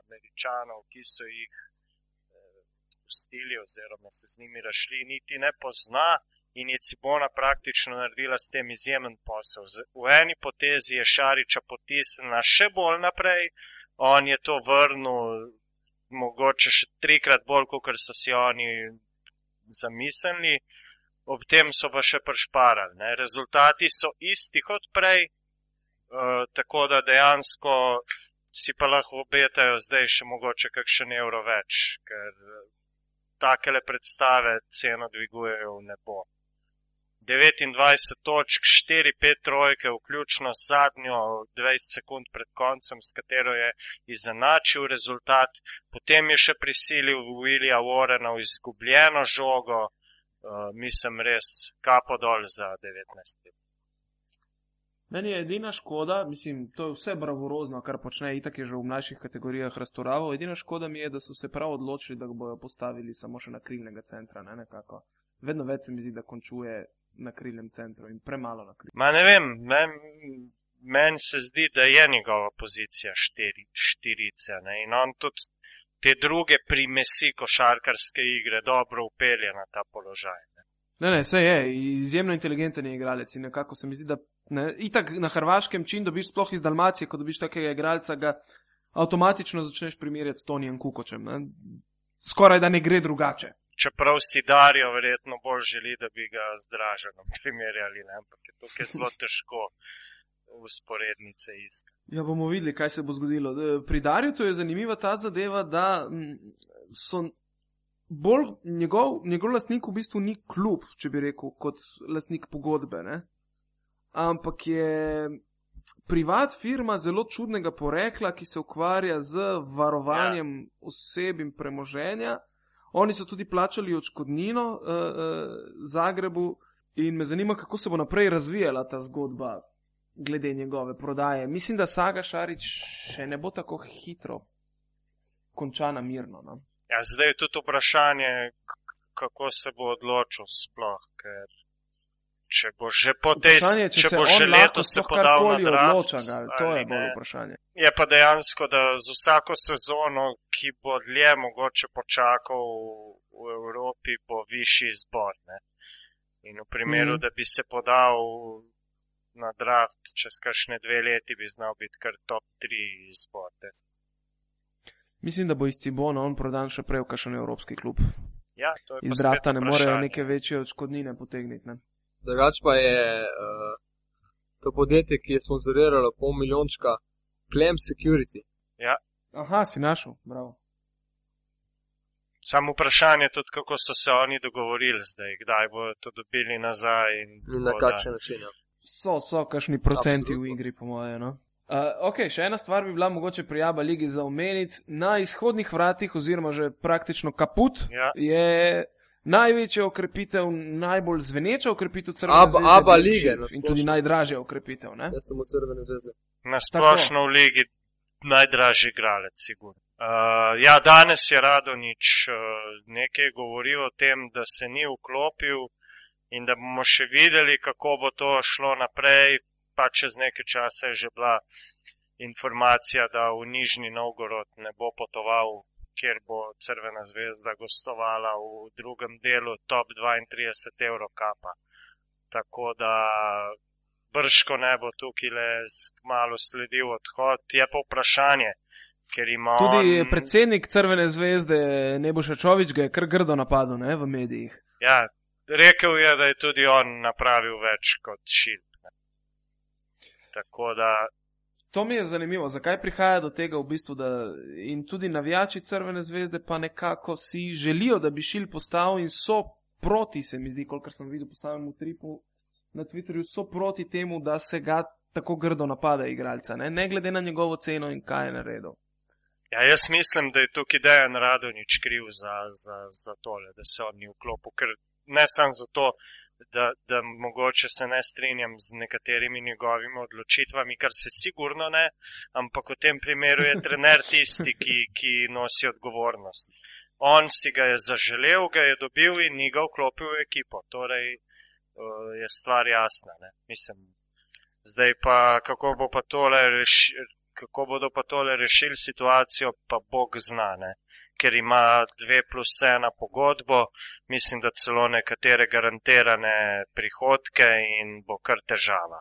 američanov, ki so jih uh, pustili oziroma se z njimi rašli, niti ne pozna in je Cibona praktično naredila s tem izjemen posel. V eni potezi je Šariča potisnila še bolj naprej, on je to vrnil mogoče še trikrat bolj, kot so si oni zamislili, ob tem so pa še prešparali. Ne. Rezultati so isti kot prej, uh, tako da dejansko si pa lahko obetajo zdaj še mogoče kakšen evro več, ker eh, takele predstave ceno dvigujejo v nebo. 29 točk, 4-5 trojke, vključno z zadnjo 20 sekund pred koncem, s katero je izenačil rezultat, potem je še prisilil Willija Warrena v izgubljeno žogo, uh, mislim res kapo dol za 19. Meni je edina škoda, mislim, to je vse bravurozno, kar počne, itak je že v mlajših kategorijah restauraval. Edina škoda mi je, da so se prav odločili, da ga bojo postavili samo še na krilnega centra, ne nekako. Vedno več se mi zdi, da končuje na krilnem centru in premalo na krilnem. Ma ne vem, meni men se zdi, da je njegova pozicija štiri, štirica ne? in on tudi te druge primesi košarkarske igre dobro upelje na ta položaj. Ne? Ne, ne, se je, izjemno inteligenten je igralec in nekako se mi zdi, da ne, itak na hrvaškem čin dobiš sploh iz Dalmacije, ko dobiš takega igralca, ga avtomatično začneš primerjati s Tonijem Kukočem. Ne? Skoraj da ne gre drugače. Čeprav si Darijo verjetno bolj želi, da bi ga z Draženom <laughs> primerjali, ne? ampak je tukaj zelo težko usporednice iskati. Ja, bomo videli, kaj se bo zgodilo. E, Pri Darju je zanimiva ta zadeva, da so bolj njegov, njegov lastnik v bistvu ni klub, če bi rekel, kot lastnik pogodbe. Ne? Ampak je privat firma zelo čudnega porekla, ki se ukvarja z varovanjem ja. oseb in premoženja. Oni so tudi plačali odškodnino uh, uh, Zagrebu in me zanima, kako se bo naprej razvijala ta zgodba glede njegove prodaje. Mislim, da Saga Šarič še ne bo tako hitro končana mirno. No? Ja, zdaj je tudi vprašanje, kako se bo odločil sploh, ker če bo že po tej Vprašanje, če, če bo že letos se podal na draft, odloča, ga, to je bolj vprašanje. Je pa dejansko, da z vsako sezono, ki bo dlje mogoče počakal v Evropi, bo višji izbor. Ne? In v primeru, mm. da bi se podal na draft čez kakšne dve leti, bi znal biti kar top 3 izbor. ne. Mislim, da bo iz Cibona on prodan še prej v kakšen evropski klub. Ja, Iz drafta ne morejo neke večje odškodnine potegniti. Ne? Drugač pa je uh, to podjetje, ki je sponzoriralo pol milijončka, Clem Security. Aha, si našel, bravo. Samo vprašanje je tudi, kako so se oni dogovorili zdaj, kdaj bodo to dobili nazaj. In In na kakšen način. Ja. So, so kakšni procenti Absolutno. v igri, po mojem. No? Uh, ok, še ena stvar bi bila mogoče prijava ligi za omeniti. Na izhodnih vratih, oziroma že praktično kaput, Ja. je največja okrepitev, najbolj zveneča okrepitev crvene Aba- zvezde. Aba lige, In tudi najdražja okrepitev. Ne? Jaz sem od Crvene zvezde. Na splošno v ligi najdražji igralec, sigurno. Uh, ja, danes je Radonič uh, nekaj govoril o tem, da se ni vklopil in da bomo še videli, kako bo to šlo naprej. Pa čez nekaj časa je že bila informacija, da v Nižni Novgorod ne bo potoval, kjer bo Crvena zvezda gostovala v drugem delu top 32 evrov kapa. Tako da brško ne bo tukaj le malo sledil odhod. Je pa vprašanje. Tudi on... predsednik Crvene zvezde Neboša Čovič ga je kar grdo napadel ne, v medijih. Ja, rekel je, da je tudi on napravil več kot šilp. Tako da. To mi je zanimivo, zakaj prihaja do tega, v bistvu, da in tudi navijači Crvene zvezde pa nekako si želijo, da bi šil postal in so proti, se mi zdi, kolikor sem videl po samem tripu na Twitterju, so proti temu, da se ga tako grdo napada igralca, ne? ne glede na njegovo ceno in kaj je naredil. Ja, jaz mislim, da je tukaj Dejan Radonič kriv za, za, za tole, da se on ni vklopil, ker ne samo zato, da, da mogoče se ne strinjam z nekaterimi njegovimi odločitvami, kar se sigurno ne, ampak v tem primeru je trener tisti, ki, ki nosi odgovornost. On si ga je zaželel, ga je dobil in ni ga vklopil v ekipo. Torej uh, je stvar jasna. Ne? Mislim, zdaj pa kako bo pa tole rešil kako bodo pa tole rešili situacijo, pa Bog znane. Ker ima dve plus ena pogodbo, mislim, da celo nekatere garantirane prihodke in bo kar težava.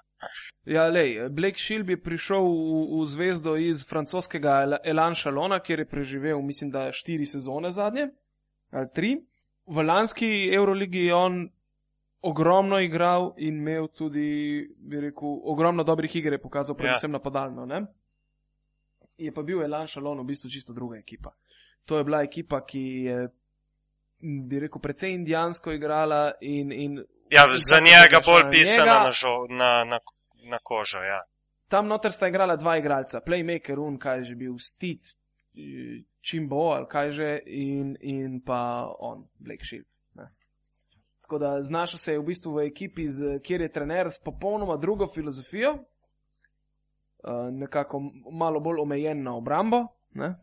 Ja, lej, Blake Shield je prišel v, v zvezdo iz francoskega Elan Šalona, kjer je preživel, mislim, da štiri sezone zadnje, ali tri. V lanski Euroligi je on ogromno igral in imel tudi, bi rekel, ogromno dobrih iger, pokazal predvsem ja. napadalno. Ne? je pa bil Elan Šalon v bistvu čisto druga ekipa. To je bila ekipa, ki je, bi rekel, precej indijansko igrala in. in ja, za njega bolj pisana na, na, na, na kožo. Ja. Tam noter sta igrala dva igralca, Playmaker, un, kaj je že bil, Steve, Čimbo, ali kaj že, in, in pa on, Blake Shield. Tako da znašel se je v bistvu v ekipi, z, kjer je trener s popolnoma drugo filozofijo, uh, nekako malo bolj omejen na obrambo. Ne?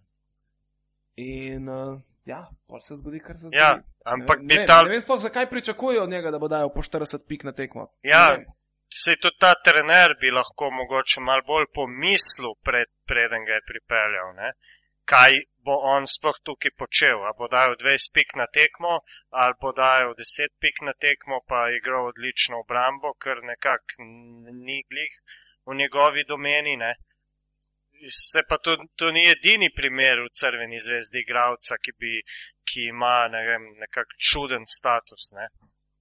In uh, ja, pa se zgodi, kar se zgodi. Ja, ampak ne, ne, ta... ne vem sploh, zakaj pričakujejo od njega, da bo dajal po 40 pik na tekmo. Ja, se tudi ta trener bi lahko mogoče malo bolj pomislil, pred, preden ga je pripeljal. Ne? Kaj bo on sploh tukaj počel? A bo dajal 20 pik na tekmo, ali bo dajal 10 pik na tekmo, pa igral odlično obrambo, ker nekako ni glih v njegovi domeni. Ne. Se pa to, to ni edini primer v Crveni zvezdi igravca, ki, bi, ki ima ne vem, nekak čuden status. Ne.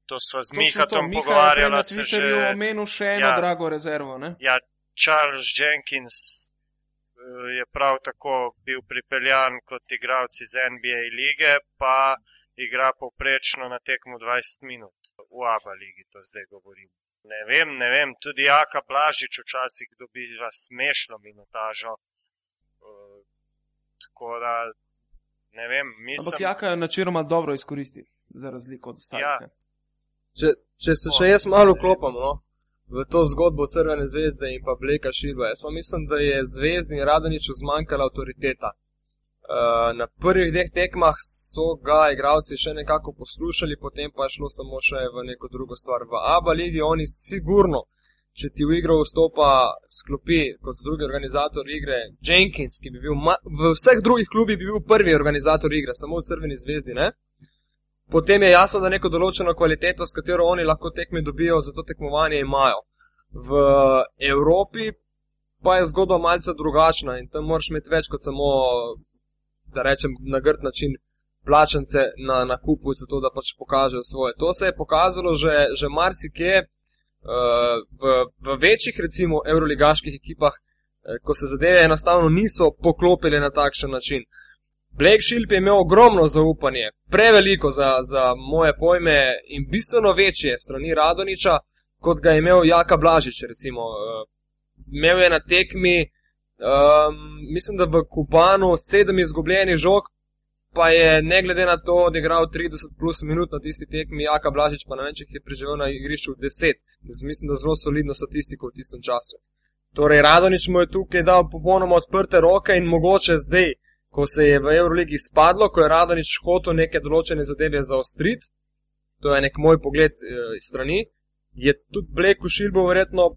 To smo z Mihatom pogovarjali. Na Twitterju je omenil še eno ja, drago rezervo. Ne? Ja, Charles Jenkins eh, je prav tako bil pripeljan kot igralec iz NBA lige, pa igra povprečno na tekmu 20 minut. V ABA ligi to zdaj govorim. Ne vem, ne vem, tudi Jaka Blažič včasih dobiva smešno minutažo. Uh, tako da, ne vem, mislim. Ampak Jaka je načeloma dobro izkoristi, za razliko od ostalih. Ja. Če, če se še jaz malo klopam no, v to zgodbo Crvene zvezde in pa Bleka Šilva, jaz pa mislim, da je zvezdni Radoniču zmanjkala avtoriteta. Uh, na prvih dveh tekmah so ga igravci še nekako poslušali, potem pa je šlo samo še v neko drugo stvar. V Abu Leiji oni sigurno, če ti v igro vstopa sklopi kot drugi organizator igre Jenkins, ki bi bil v vseh drugih klubih bi bil prvi organizator igre, samo v Crveni zvezdi, ne? potem je jasno, da neko določeno kvaliteto, s katero oni lahko tekme dobijo, za to tekmovanje imajo. V Evropi pa je zgodba malce drugačna in tam moraš imeti več kot samo da rečem, na grd način plačance na nakupu, zato da pač pokažejo svoje. To se je pokazalo že, že marsikje uh, v, v večjih, recimo, evroligaških ekipah, eh, ko se zadeve enostavno niso poklopile na takšen način. Blake Shield je imel ogromno zaupanje, preveliko za, za moje pojme in bistveno večje strani Radoniča, kot ga je imel Jaka Blažič. Recimo. Uh, imel je na tekmi uh, Um, mislim, da v Kubanu sedem izgubljenih žog, pa je ne glede na to odigral 30 plus minut na tisti tekmi, Jaka Blažič pa ne vem, če je preživel na igrišču 10. Mislim, da zelo solidno statistiko v tistem času. Torej, Radonič mu je tukaj dal popolnoma odprte roke in mogoče zdaj, ko se je v Euroligi spadlo, ko je Radonič hotel neke določene zadeve zaostriti, to je nek moj pogled eh, iz strani, je tudi Bleku Šilbo verjetno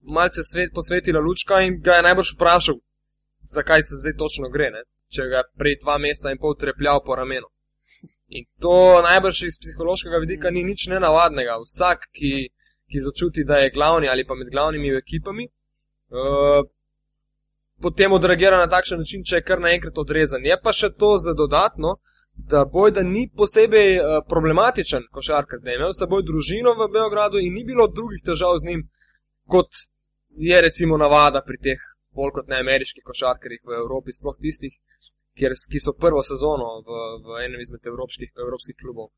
malce svet posvetila lučka in ga je najbolj vprašal, zakaj se zdaj točno gre, ne? če ga je prej dva meseca in pol trepljal po ramenu. In to najbrž iz psihološkega vidika ni nič nenavadnega. Vsak, ki, ki začuti, da je glavni ali pa med glavnimi ekipami, uh, potem odreagira na takšen način, če je kar naenkrat odrezan. Je pa še to za dodatno, da Bojda ni posebej uh, problematičen košarkar, da je imel s seboj družino v Beogradu in ni bilo drugih težav z njim, kot je recimo navada pri teh bolj kot ne ameriških košarkarjih v Evropi, sploh tistih, kjer, ki so prvo sezono v, v enem izmed evropskih, evropskih klubov,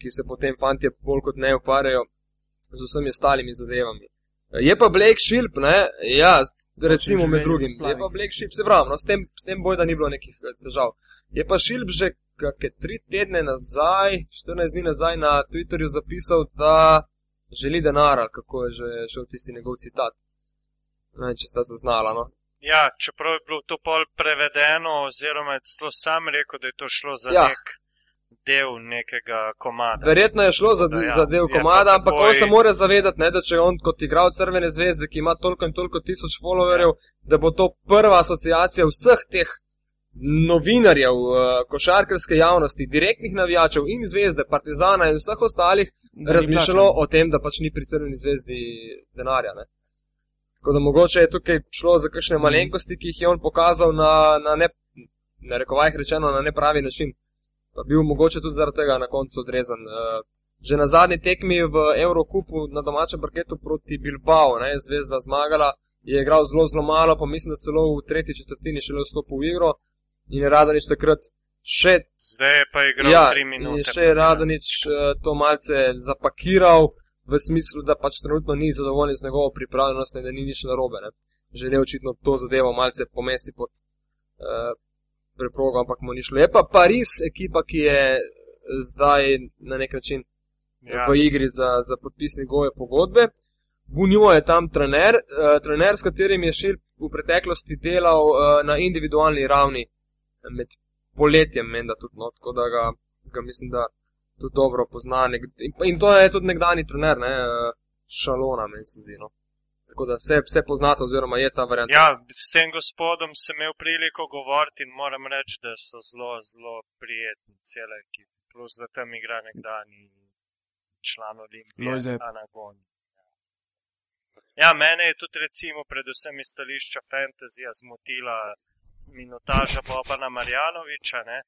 ki se potem fanti bolj kot ne ukvarjajo z vsemi ostalimi zadevami. Je pa Blake Shilp, ne, ja, recimo med drugim. Je pa Blake Shilp, se pravi, no, s tem, tem boj, da ni bilo nekih eh, težav. Je pa Shilp že kakšne tri tedne nazaj, 14 dni nazaj na Twitterju zapisal, da želi denar, ali kako je že šel tisti njegov citat. Ne vem, če sta zaznala. No. Ja, čeprav je bilo to pol prevedeno, oziroma je celo sam rekel, da je to šlo za Ja. nek del nekega komada. Verjetno je šlo za, Da, ja, za del komada, ampak takoj- on se mora zavedati, ne, da če on kot igral Crvene zvezde, ki ima toliko in toliko tisoč followerjev, da bo to prva asociacija vseh teh novinarjev, eh, košarkarske javnosti, direktnih navijačev in zvezde, partizana in vseh ostalih, razmišljalo o tem, da pač ni pri Crveni zvezdi denarja. Ne. Tako da mogoče je tukaj šlo za kakšne malenkosti, ki jih je on pokazal na, na ne, ne rekovajih rečeno, na nepravi način. Pa bil mogoče tudi zaradi tega na koncu odrezan. Eh, Že na zadnji tekmi v Eurokupu na domačem parketu proti Bilbao, ne, zvezda zmagala, je igral zelo, zelo malo, pa mislim, da celo v tretji četrtini šele vstopil v igro in je Radonič takrat še Zdaj je pa igral ja, tri in minute. je še Radonič eh, to malce zapakiral v smislu, da pač trenutno ni zadovoljen z njegovo pripravljenostjo in da ni nič narobe. Ne. Želel očitno to zadevo malce pomesti pod uh, preprogo, ampak mu ni šlo. Je pa Pariz ekipa, ki je zdaj na nek način Ja. v igri za, za podpisni goje pogodbe. Bunjo je tam trener, uh, trener, s katerim je Šilp v preteklosti delal uh, na individualni ravni med poletjem, menda tudi, no, tako da ga, ga mislim, da tudi dobro pozna. Nek, in, in to je tudi nekdani trener, ne, uh, Šalona, meni se zdi. No. Tako da vse, vse poznate, oziroma je ta varianta. Ja, s tem gospodom sem imel priliko govoriti in moram reči, da so zelo, zelo prijetni, cele ekipe. Plus, da tam igra nekdani član Olimpije. Anagon. Ja, mene je tudi recimo predvsem iz stališča fantazija zmotila minutaža Bobana Marjanoviča, ne?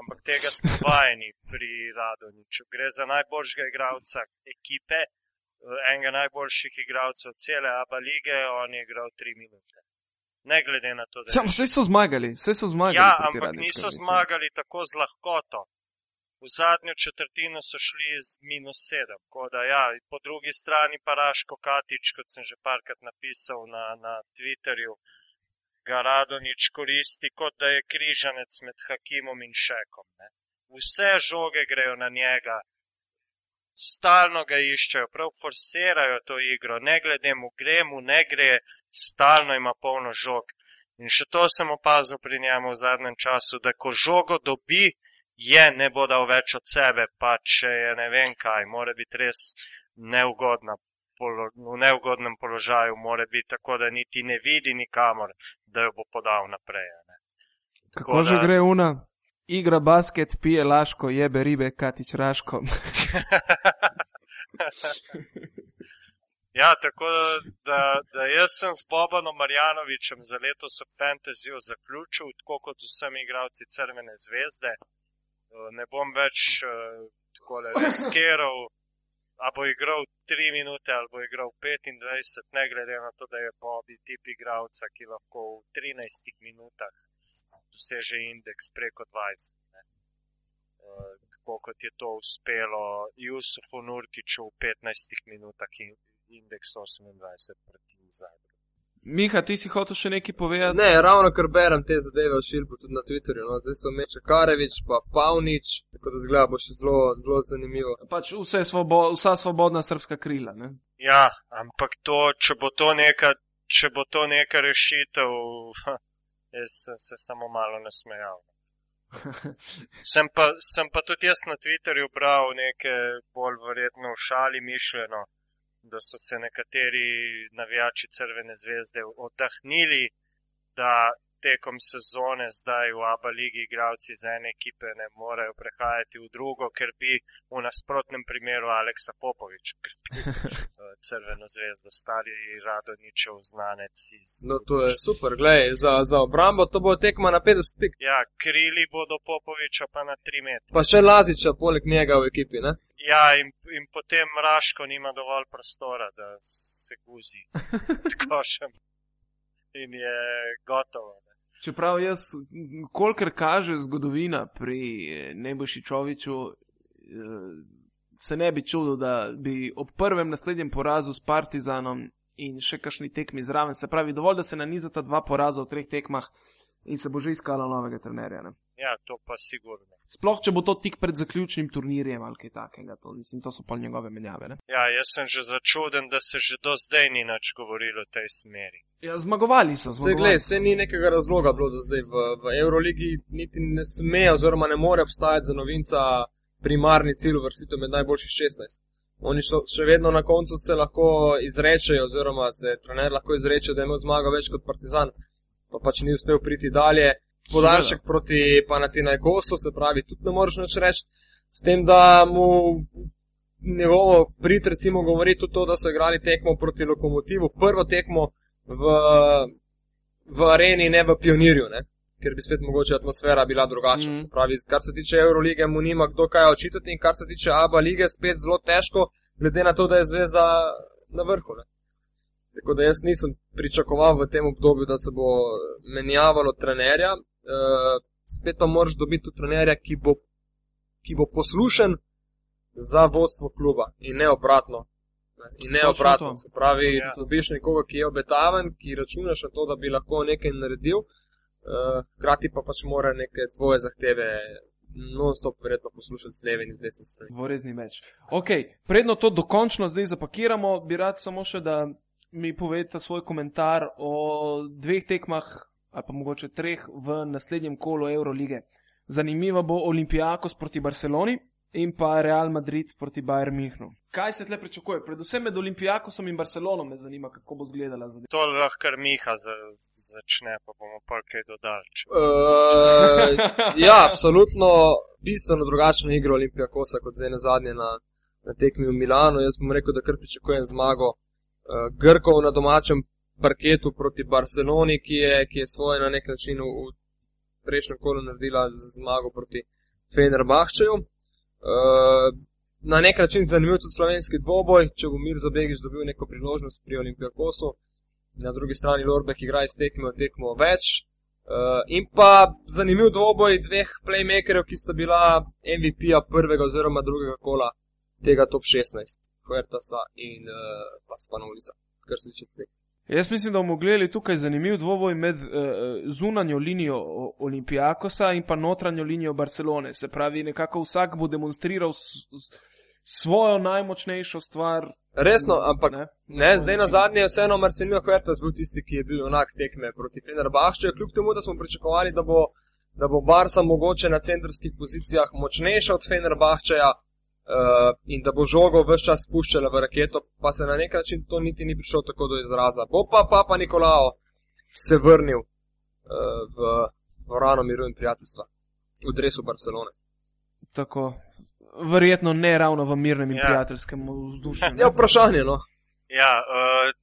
ampak tega smo <laughs> vajeni pri Radoniču. Gre za najboljšega igralca ekipe, enega najboljših igralcev cele ABA lige, on je igral tri minute. Ne glede na to, da Samo vse so zmagali, vse so zmagali. Ja, ampak Radniču, niso mislim. zmagali tako z lahkoto. V zadnjo četrtino so šli z minus sedem. Tako da, ja, po drugi strani pa Raško Katič, kot sem že parkrat napisal na, na Twitterju, ga Radonič koristi kot da je križanec med Hakimom in Šekom. Ne. Vse žoge grejo na njega, stalno ga iščejo, prav forsirajo to igro, ne glede mu gre, mu ne gre, stalno ima polno žog. In še to sem opazil pri njemu v zadnjem času, da ko žogo dobi, je ne bo dal več od sebe, pa če je ne vem kaj, mora biti res neugodna. polo- V neugodnem položaju mora biti tako, da niti ne vidi nikamor, da jo bo podal naprej. Ne. Kako Tako že da- gre una? Igra basket, pije laško, jebe ribe, katič raško. <laughs> Ja, tako da, da, da jaz sem s Bobanom Marjanovičem za letos v Fantasyju zaključil, tako kot z vsemi igralci Crvene zvezde. Eh, Ne bom več uh, tako riskiral, a bo igral 3 minute ali bo igral 25, ne glede na to, da je Bobby tip igralca, ki lahko v 13 minutah doseže indeks preko 20. Ne. Uh, tako kot je to uspelo Jusufu Nurkiču v 15 minutah in indeks 28 proti Zagrebu. Miha, ti si hotel še nekaj povedati? Ne, ravno kar berem te zadeve v Šilbu, tudi na Twitterju. No. Zdaj so Meče Karevič, pa Pavnič, tako da zgleda bo še zelo, zelo zanimivo. Pač vse svobo, vsa svobodna srpska krila. Ne? Ja, ampak to, če bo to neka, če bo to neka rešitev, Jaz sem se samo malo nasmejal. <laughs> Sem pa, sem pa tudi jaz na Twitterju bral nekaj bolj verjetno v šali mišljeno, da so se nekateri navijači Crvene zvezde oddahnili, da tekom sezone zdaj v Abu Leiji igralci iz ene ekipe ne morejo prehajati v drugo, ker bi v nasprotnem primeru Aleksa Popoviča, ker bi <laughs> Crveno zvezdo stari Radoničev znanec iz. No, to je super, gledaj, za, za obrambo to bo tekma na 50 pik. Ja, krili bodo Popoviča pa na 3 metre. Pa še Laziča poleg njega v ekipi, ne? Ja, in, in potem Raško nima dovolj prostora, da se guzi <laughs> košem. In je gotovo. Ne? Čeprav jaz, kolikor kaže zgodovina pri Nebošičoviču, se ne bi čudil, da bi ob prvem naslednjem porazu s Partizanom in še kakšni tekmi zraven, se pravi, dovolj, da se nanizata dva poraza v treh tekmah in se bo že iskalo novega trenerja. Ne? Ja, to pa sigurno. Sploh, če bo to tik pred zaključnim turnirjem ali kaj takega, to, mislim, to so pa njegove menjave. Ne? Ja, jaz sem že začuden, da se že do zdaj ni nič govorilo v tej smeri. Ja, zmagovali so. Se gled, se ni nekega razloga bilo do zdaj v, v Euroligi, niti ne sme oziroma ne more obstajati za novinca primarni cilj vrstitev med najboljših 16. Oni so še vedno na koncu se lahko izrečejo, oziroma se trener lahko izreče, da je imel zmago več kot Partizan, pa pač ni uspel priti dalje. Podaljšek proti Panatinajkosu, se pravi, tudi ne moreš nič reči, s tem, da mu njegovo prid recimo govori tudi to, da so igrali tekmo proti lokomotivu, prvo tekmo v, v areni, ne v pionirju, ne? Ker bi spet mogoče atmosfera bila drugačna. Mm. Pravi, kar se tiče Eurolige, mu nima kdo kaj očitati in kar se tiče Abu lige, spet zelo težko, glede na to, da je zvezda na vrhu. Ne? Tako da jaz nisem pričakoval v tem obdobju, da se bo menjavalo trenerja. E, spet pa moraš dobiti tudi trenerja, ki bo, ki bo poslušen za vodstvo kluba in ne obratno. In ne Točno obratno. to. Se pravi, ja. dobiš nekoga, ki je obetaven, ki računaš na to, da bi lahko nekaj naredil, hkrati pa pač mora neke tvoje zahteve non-stop verjetno poslušati z leve in z desne strani. Dvorezni meč. Ok, predno to dokončno zdaj zapakiramo, bi rad samo še, da mi povete svoj komentar o dveh tekmah, ali pa mogoče treh v naslednjem kolu Eurolige. Zanimiva bo Olimpijakos proti Barceloni in pa Real Madrid proti Bayern Münchnu. Kaj se tle pričakuje? Predvsem med Olimpijakosom in Barcelono me zanima, kako bo izgledala zadeva. To lahko kar Miha za, začne, pa bomo pa kaj dodali. če- Uh, <laughs> ja, absolutno bistveno drugačno igro Olimpija Kosa kot zdaj na zadnje na, na tekmi v Milanu. Jaz bom rekel, da kar pričakujem zmago uh, Grkov na domačem parketu proti Barceloni, ki je, ki je svoje na nek način v, v prejšnjem kolu naredila z zmago proti Fenerbahčeju. Uh, na nek način zanimiv tudi slovenski dvoboj, če bo Mir Zabegiš dobil neko priložnost pri Olimpijakosu. Na drugi strani Lorbek igra iz tekme v tekmo več. Uh, in pa zanimiv dvoboj dveh playmakerjev, ki sta bila MVP-ja prvega oziroma drugega kola tega top 16, Huertasa in uh, pa Spanolisa, kar se tiče tega. Jaz mislim, da bomo gledali tukaj zanimiv dvoboj med uh, zunanjo linijo Olimpijakosa in pa notranjo linijo Barcelone. Se pravi, nekako vsak bo demonstriral s, s, svojo najmočnejšo stvar. Resno, ampak ne, ne, zdaj na zadnje je vseeno Marcelino Huertas bil tisti, ki je bil onak tekme proti Fenerbahčeju, kljub temu, da smo pričakovali, da bo, da bo Barca mogoče na centrskih pozicijah močnejša od Fenerbahčeja. Uh, in da bo žogo vse čas spuščala v raketo, pa se na nek način to niti ni prišlo tako do izraza. Bo pa Papa Nikolao se vrnil uh, v dvorano miru in prijateljstva, v dresu Barcelone. Tako, verjetno ne ravno v mirnem in Ja. prijateljskem vzdušju. ne. Ja, vprašanje, no. Ja, uh,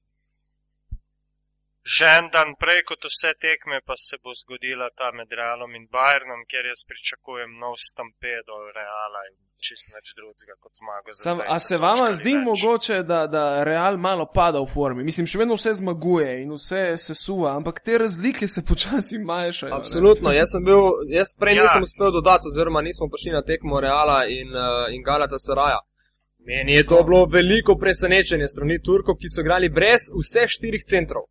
že en dan prej kot vse tekme, pa se bo zgodila ta med Realom in Bayernom, kjer jaz pričakujem nov stampedo Reala in čist nič drugega kot zmago. za Sam, 20 a se vama zdi več. mogoče, da, da Real malo pada v formi? Mislim, še vedno vse zmaguje in vse se suva, ampak te razlike se počasi manjšajo. ne. Absolutno, jaz sem bil, jaz prej Ja. nisem uspel dodati, oziroma nismo prišli na tekmo Reala in, uh, in Galata Saraja. Meni je to bilo veliko presenečenje strani Turkov, ki so igrali brez vseh štirih centrov.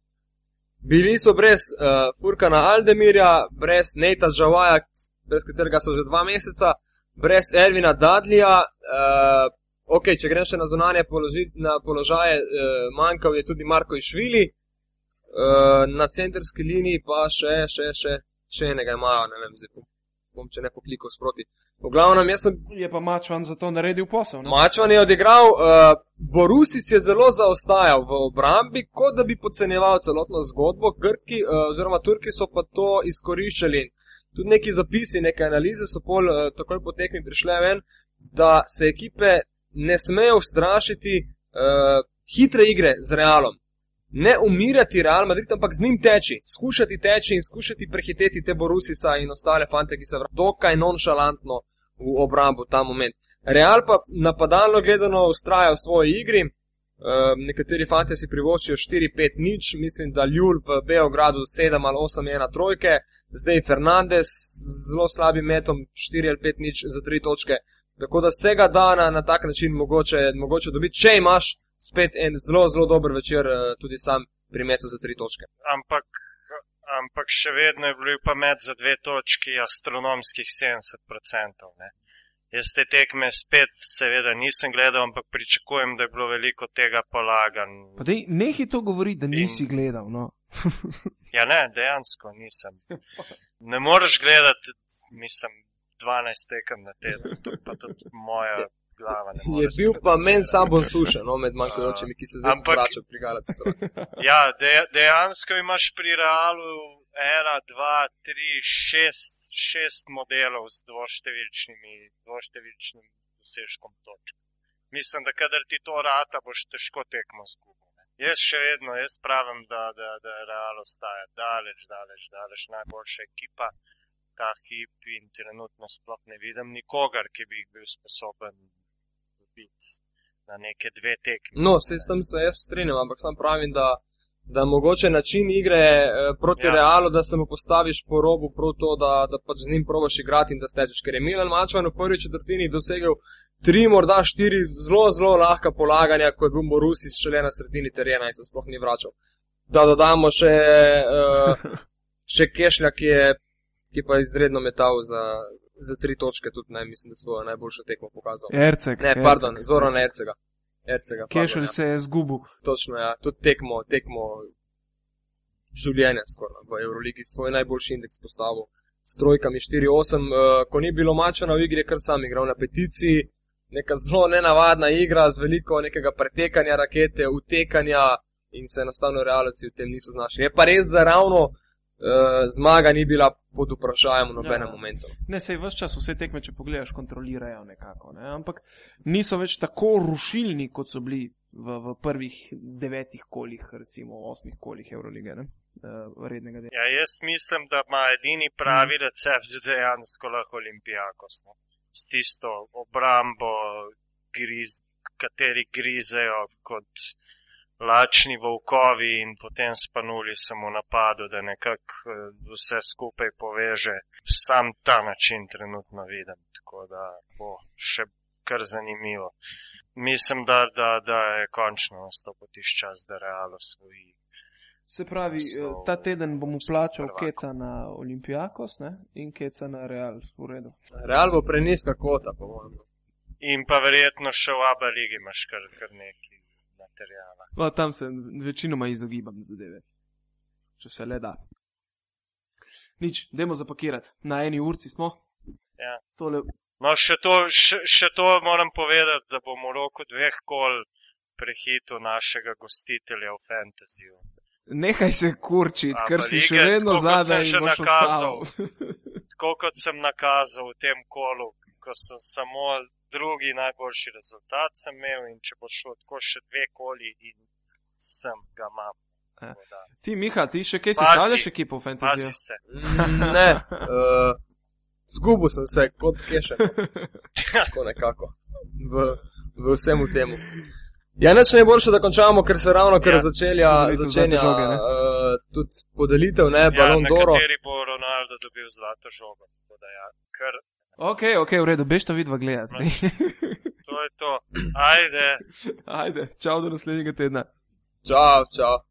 Bili so brez uh, Furkana Aldemirja, brez Neita Žavaja, brez katerega so že dva meseca, brez Ervina Dadlija. Uh, ok, če grem še na zunanje položi, na položaje, uh, manjkal je tudi Marko Išvili. uh, na centrski liniji pa še, še, še, še enega imajo, ne vem, zdaj bom, če ne poklikal sproti. V glavnem, jaz sem Je pa Mačvan za to naredil posel. Ne? Mačvan je odigral, uh, Borusis je zelo zaostajal v obrambi, kot da bi podcenjeval celotno zgodbo. Grki uh, oziroma Turki so pa to izkoriščali. Tudi neki zapisi, neke analize so pol uh, takoj potekli prišle ven, da se ekipe ne smejo ustrašiti uh, hitre igre z Realom. Ne umirati Real Madrid, ampak z njim teči, skušati teči in skušati prehiteti te Borusisa in ostale fante, ki se vrtijo dokaj nonšalantno v obrambo ta moment. Real pa napadalno gledano ustraja v svoji igri. Uh, nekateri fanti si privoščijo 4-5 nič, mislim, da Ljul v Beogradu 7 ali 8 je na trojke, zdaj Fernandez z zelo slabim metom 4 ali 5 nič za 3 točke. Tako da vsega dana na tak način mogoče, mogoče dobiti, če imaš spet en zelo, zelo dober večer, uh, tudi sam pri metu za 3 točke. Ampak, ampak še vedno je bil pa med za dve točki astronomskih 70%. Ne? Jaz te tekme spet, seveda, nisem gledal, ampak pričakujem, da je bilo veliko tega polagan. Pa dej, nehi to govori, da nisi In- gledal. No. <laughs> Ja, ne, dejansko nisem. Ne moreš gledati, mislim, 12 tekem na teden, to pa tudi moja glava. ne more Je bil pa spreducirati. men sabon sušen, no, med manjkajočimi, ki se zdaj vračajo pri Galati. <laughs> Ja, de, dejansko imaš pri Realu ena, dva, tri, šest, šest modelov z dvoštevilčnimi, dvoštevilčnim dosežkom točk. Mislim, da kadar ti to rata, boš težko tekmo zgubil. Jaz še vedno, jaz pravim, da, da, da Real ostaja daleč, daleč, daleč najboljša ekipa. Ta hip in trenutno sploh ne vidim nikogar, ki bi jih bil sposoben dobiti na neke dve tekme. No, s tem se jaz strinjam, ampak sam pravim, da, da mogoče način igre eh, proti Ja. Realu, da se mu postaviš po robu to, da, da pač z njim probaš igrati in da stečeš. Ker je Milan Mačvan v prvi četrtini dosegel tri, morda štiri zelo, zelo lahka polaganja, ko je bil Morusis šele na sredini terena in se sploh ni vračal. Da dodamo še, uh, še Kešlja, ki je, ki pa je izredno metal za, za tri točke, tudi ne, mislim, da svojo najboljšo tekmo pokazal. Ercek. Ne, pardon, Zoran Ercega. Ercega, Kešelj ja. se je zgubil. Točno, ja, tudi tekmo, tekmo življenja skoraj v Euroligi, svoj najboljši indeks postavil. S trojkami 4-8, uh, ko ni bilo mačana v igri, je kar sam igral na peticiji. Neka zelo nenavadna igra z veliko nekega pretekanja rakete, utekanja in se enostavno realci v tem niso znašli. Je pa res, da ravno uh, zmaga ni bila pod vprašanjem v nobenem Ja. momentu. Ne, sej vse čas vse tekme, če pogledaš, kontrolirajo nekako. Ne? Ampak niso več tako rušilni, kot so bili v, v prvih devetih kolih, recimo osmih kolih Eurolige, ne? Uh, rednega dela. Ja, jaz mislim, da ima edini pravi recept dejansko lahko Olimpijakos. No. S tisto obrambo, griz, kateri grizejo kot lačni volkovi in potem spanuli samo napadu, da nekako eh, vse skupaj poveže. Sam ta način trenutno vidim, tako da bo še kar zanimivo. Mislim, da, da, da je končno nastopil tiš čas, da Real osvoji. Se pravi, eh, ta teden bom plačal prvako. keca na Olimpijakos ne? in keca na Real, v redu. Real bo preniska kvota, po mojem. In pa verjetno še v Abu Leiji imaš kar, kar nekaj materijala. No, tam se večinoma izogibam zadeve, če se le da. Nič, dajmo zapakirati. Na eni urci smo. Ja. Tole, No, še to, še, še to moram povedati, da bom v roku dveh kol prehitil našega gostitelja v Fantasyju. nehaj se kurčiti, ker si lige, še vedno zadaj še nakazal. <laughs> Tako kot sem nakazal v tem kolu, ko sem samo drugi najboljši rezultat sem imel in če bo šlo tako še dve koli in sem ga imam. Ja. Da, Ti, Miha, ti še kaj sestavljaš ekipo v Pazi Fantasyju? se. Mm, Ne, uh, zgubil sem se kot keše. Tako nekako. V, v vsemu temu. Ja, neč najboljše, da končamo, ker se ravno kar Ja. začelja, začenja žoge, ne? uh, tudi podelitev, ne, Ja, balon Doro. kateri bo Ronaldo dobil zlato žogo. Tako da ja, kar Ok, ok, v redu, bež to vidva gledati. to je to. <laughs> Ajde. Ajde, čau do naslednjega tedna. Čau, čau.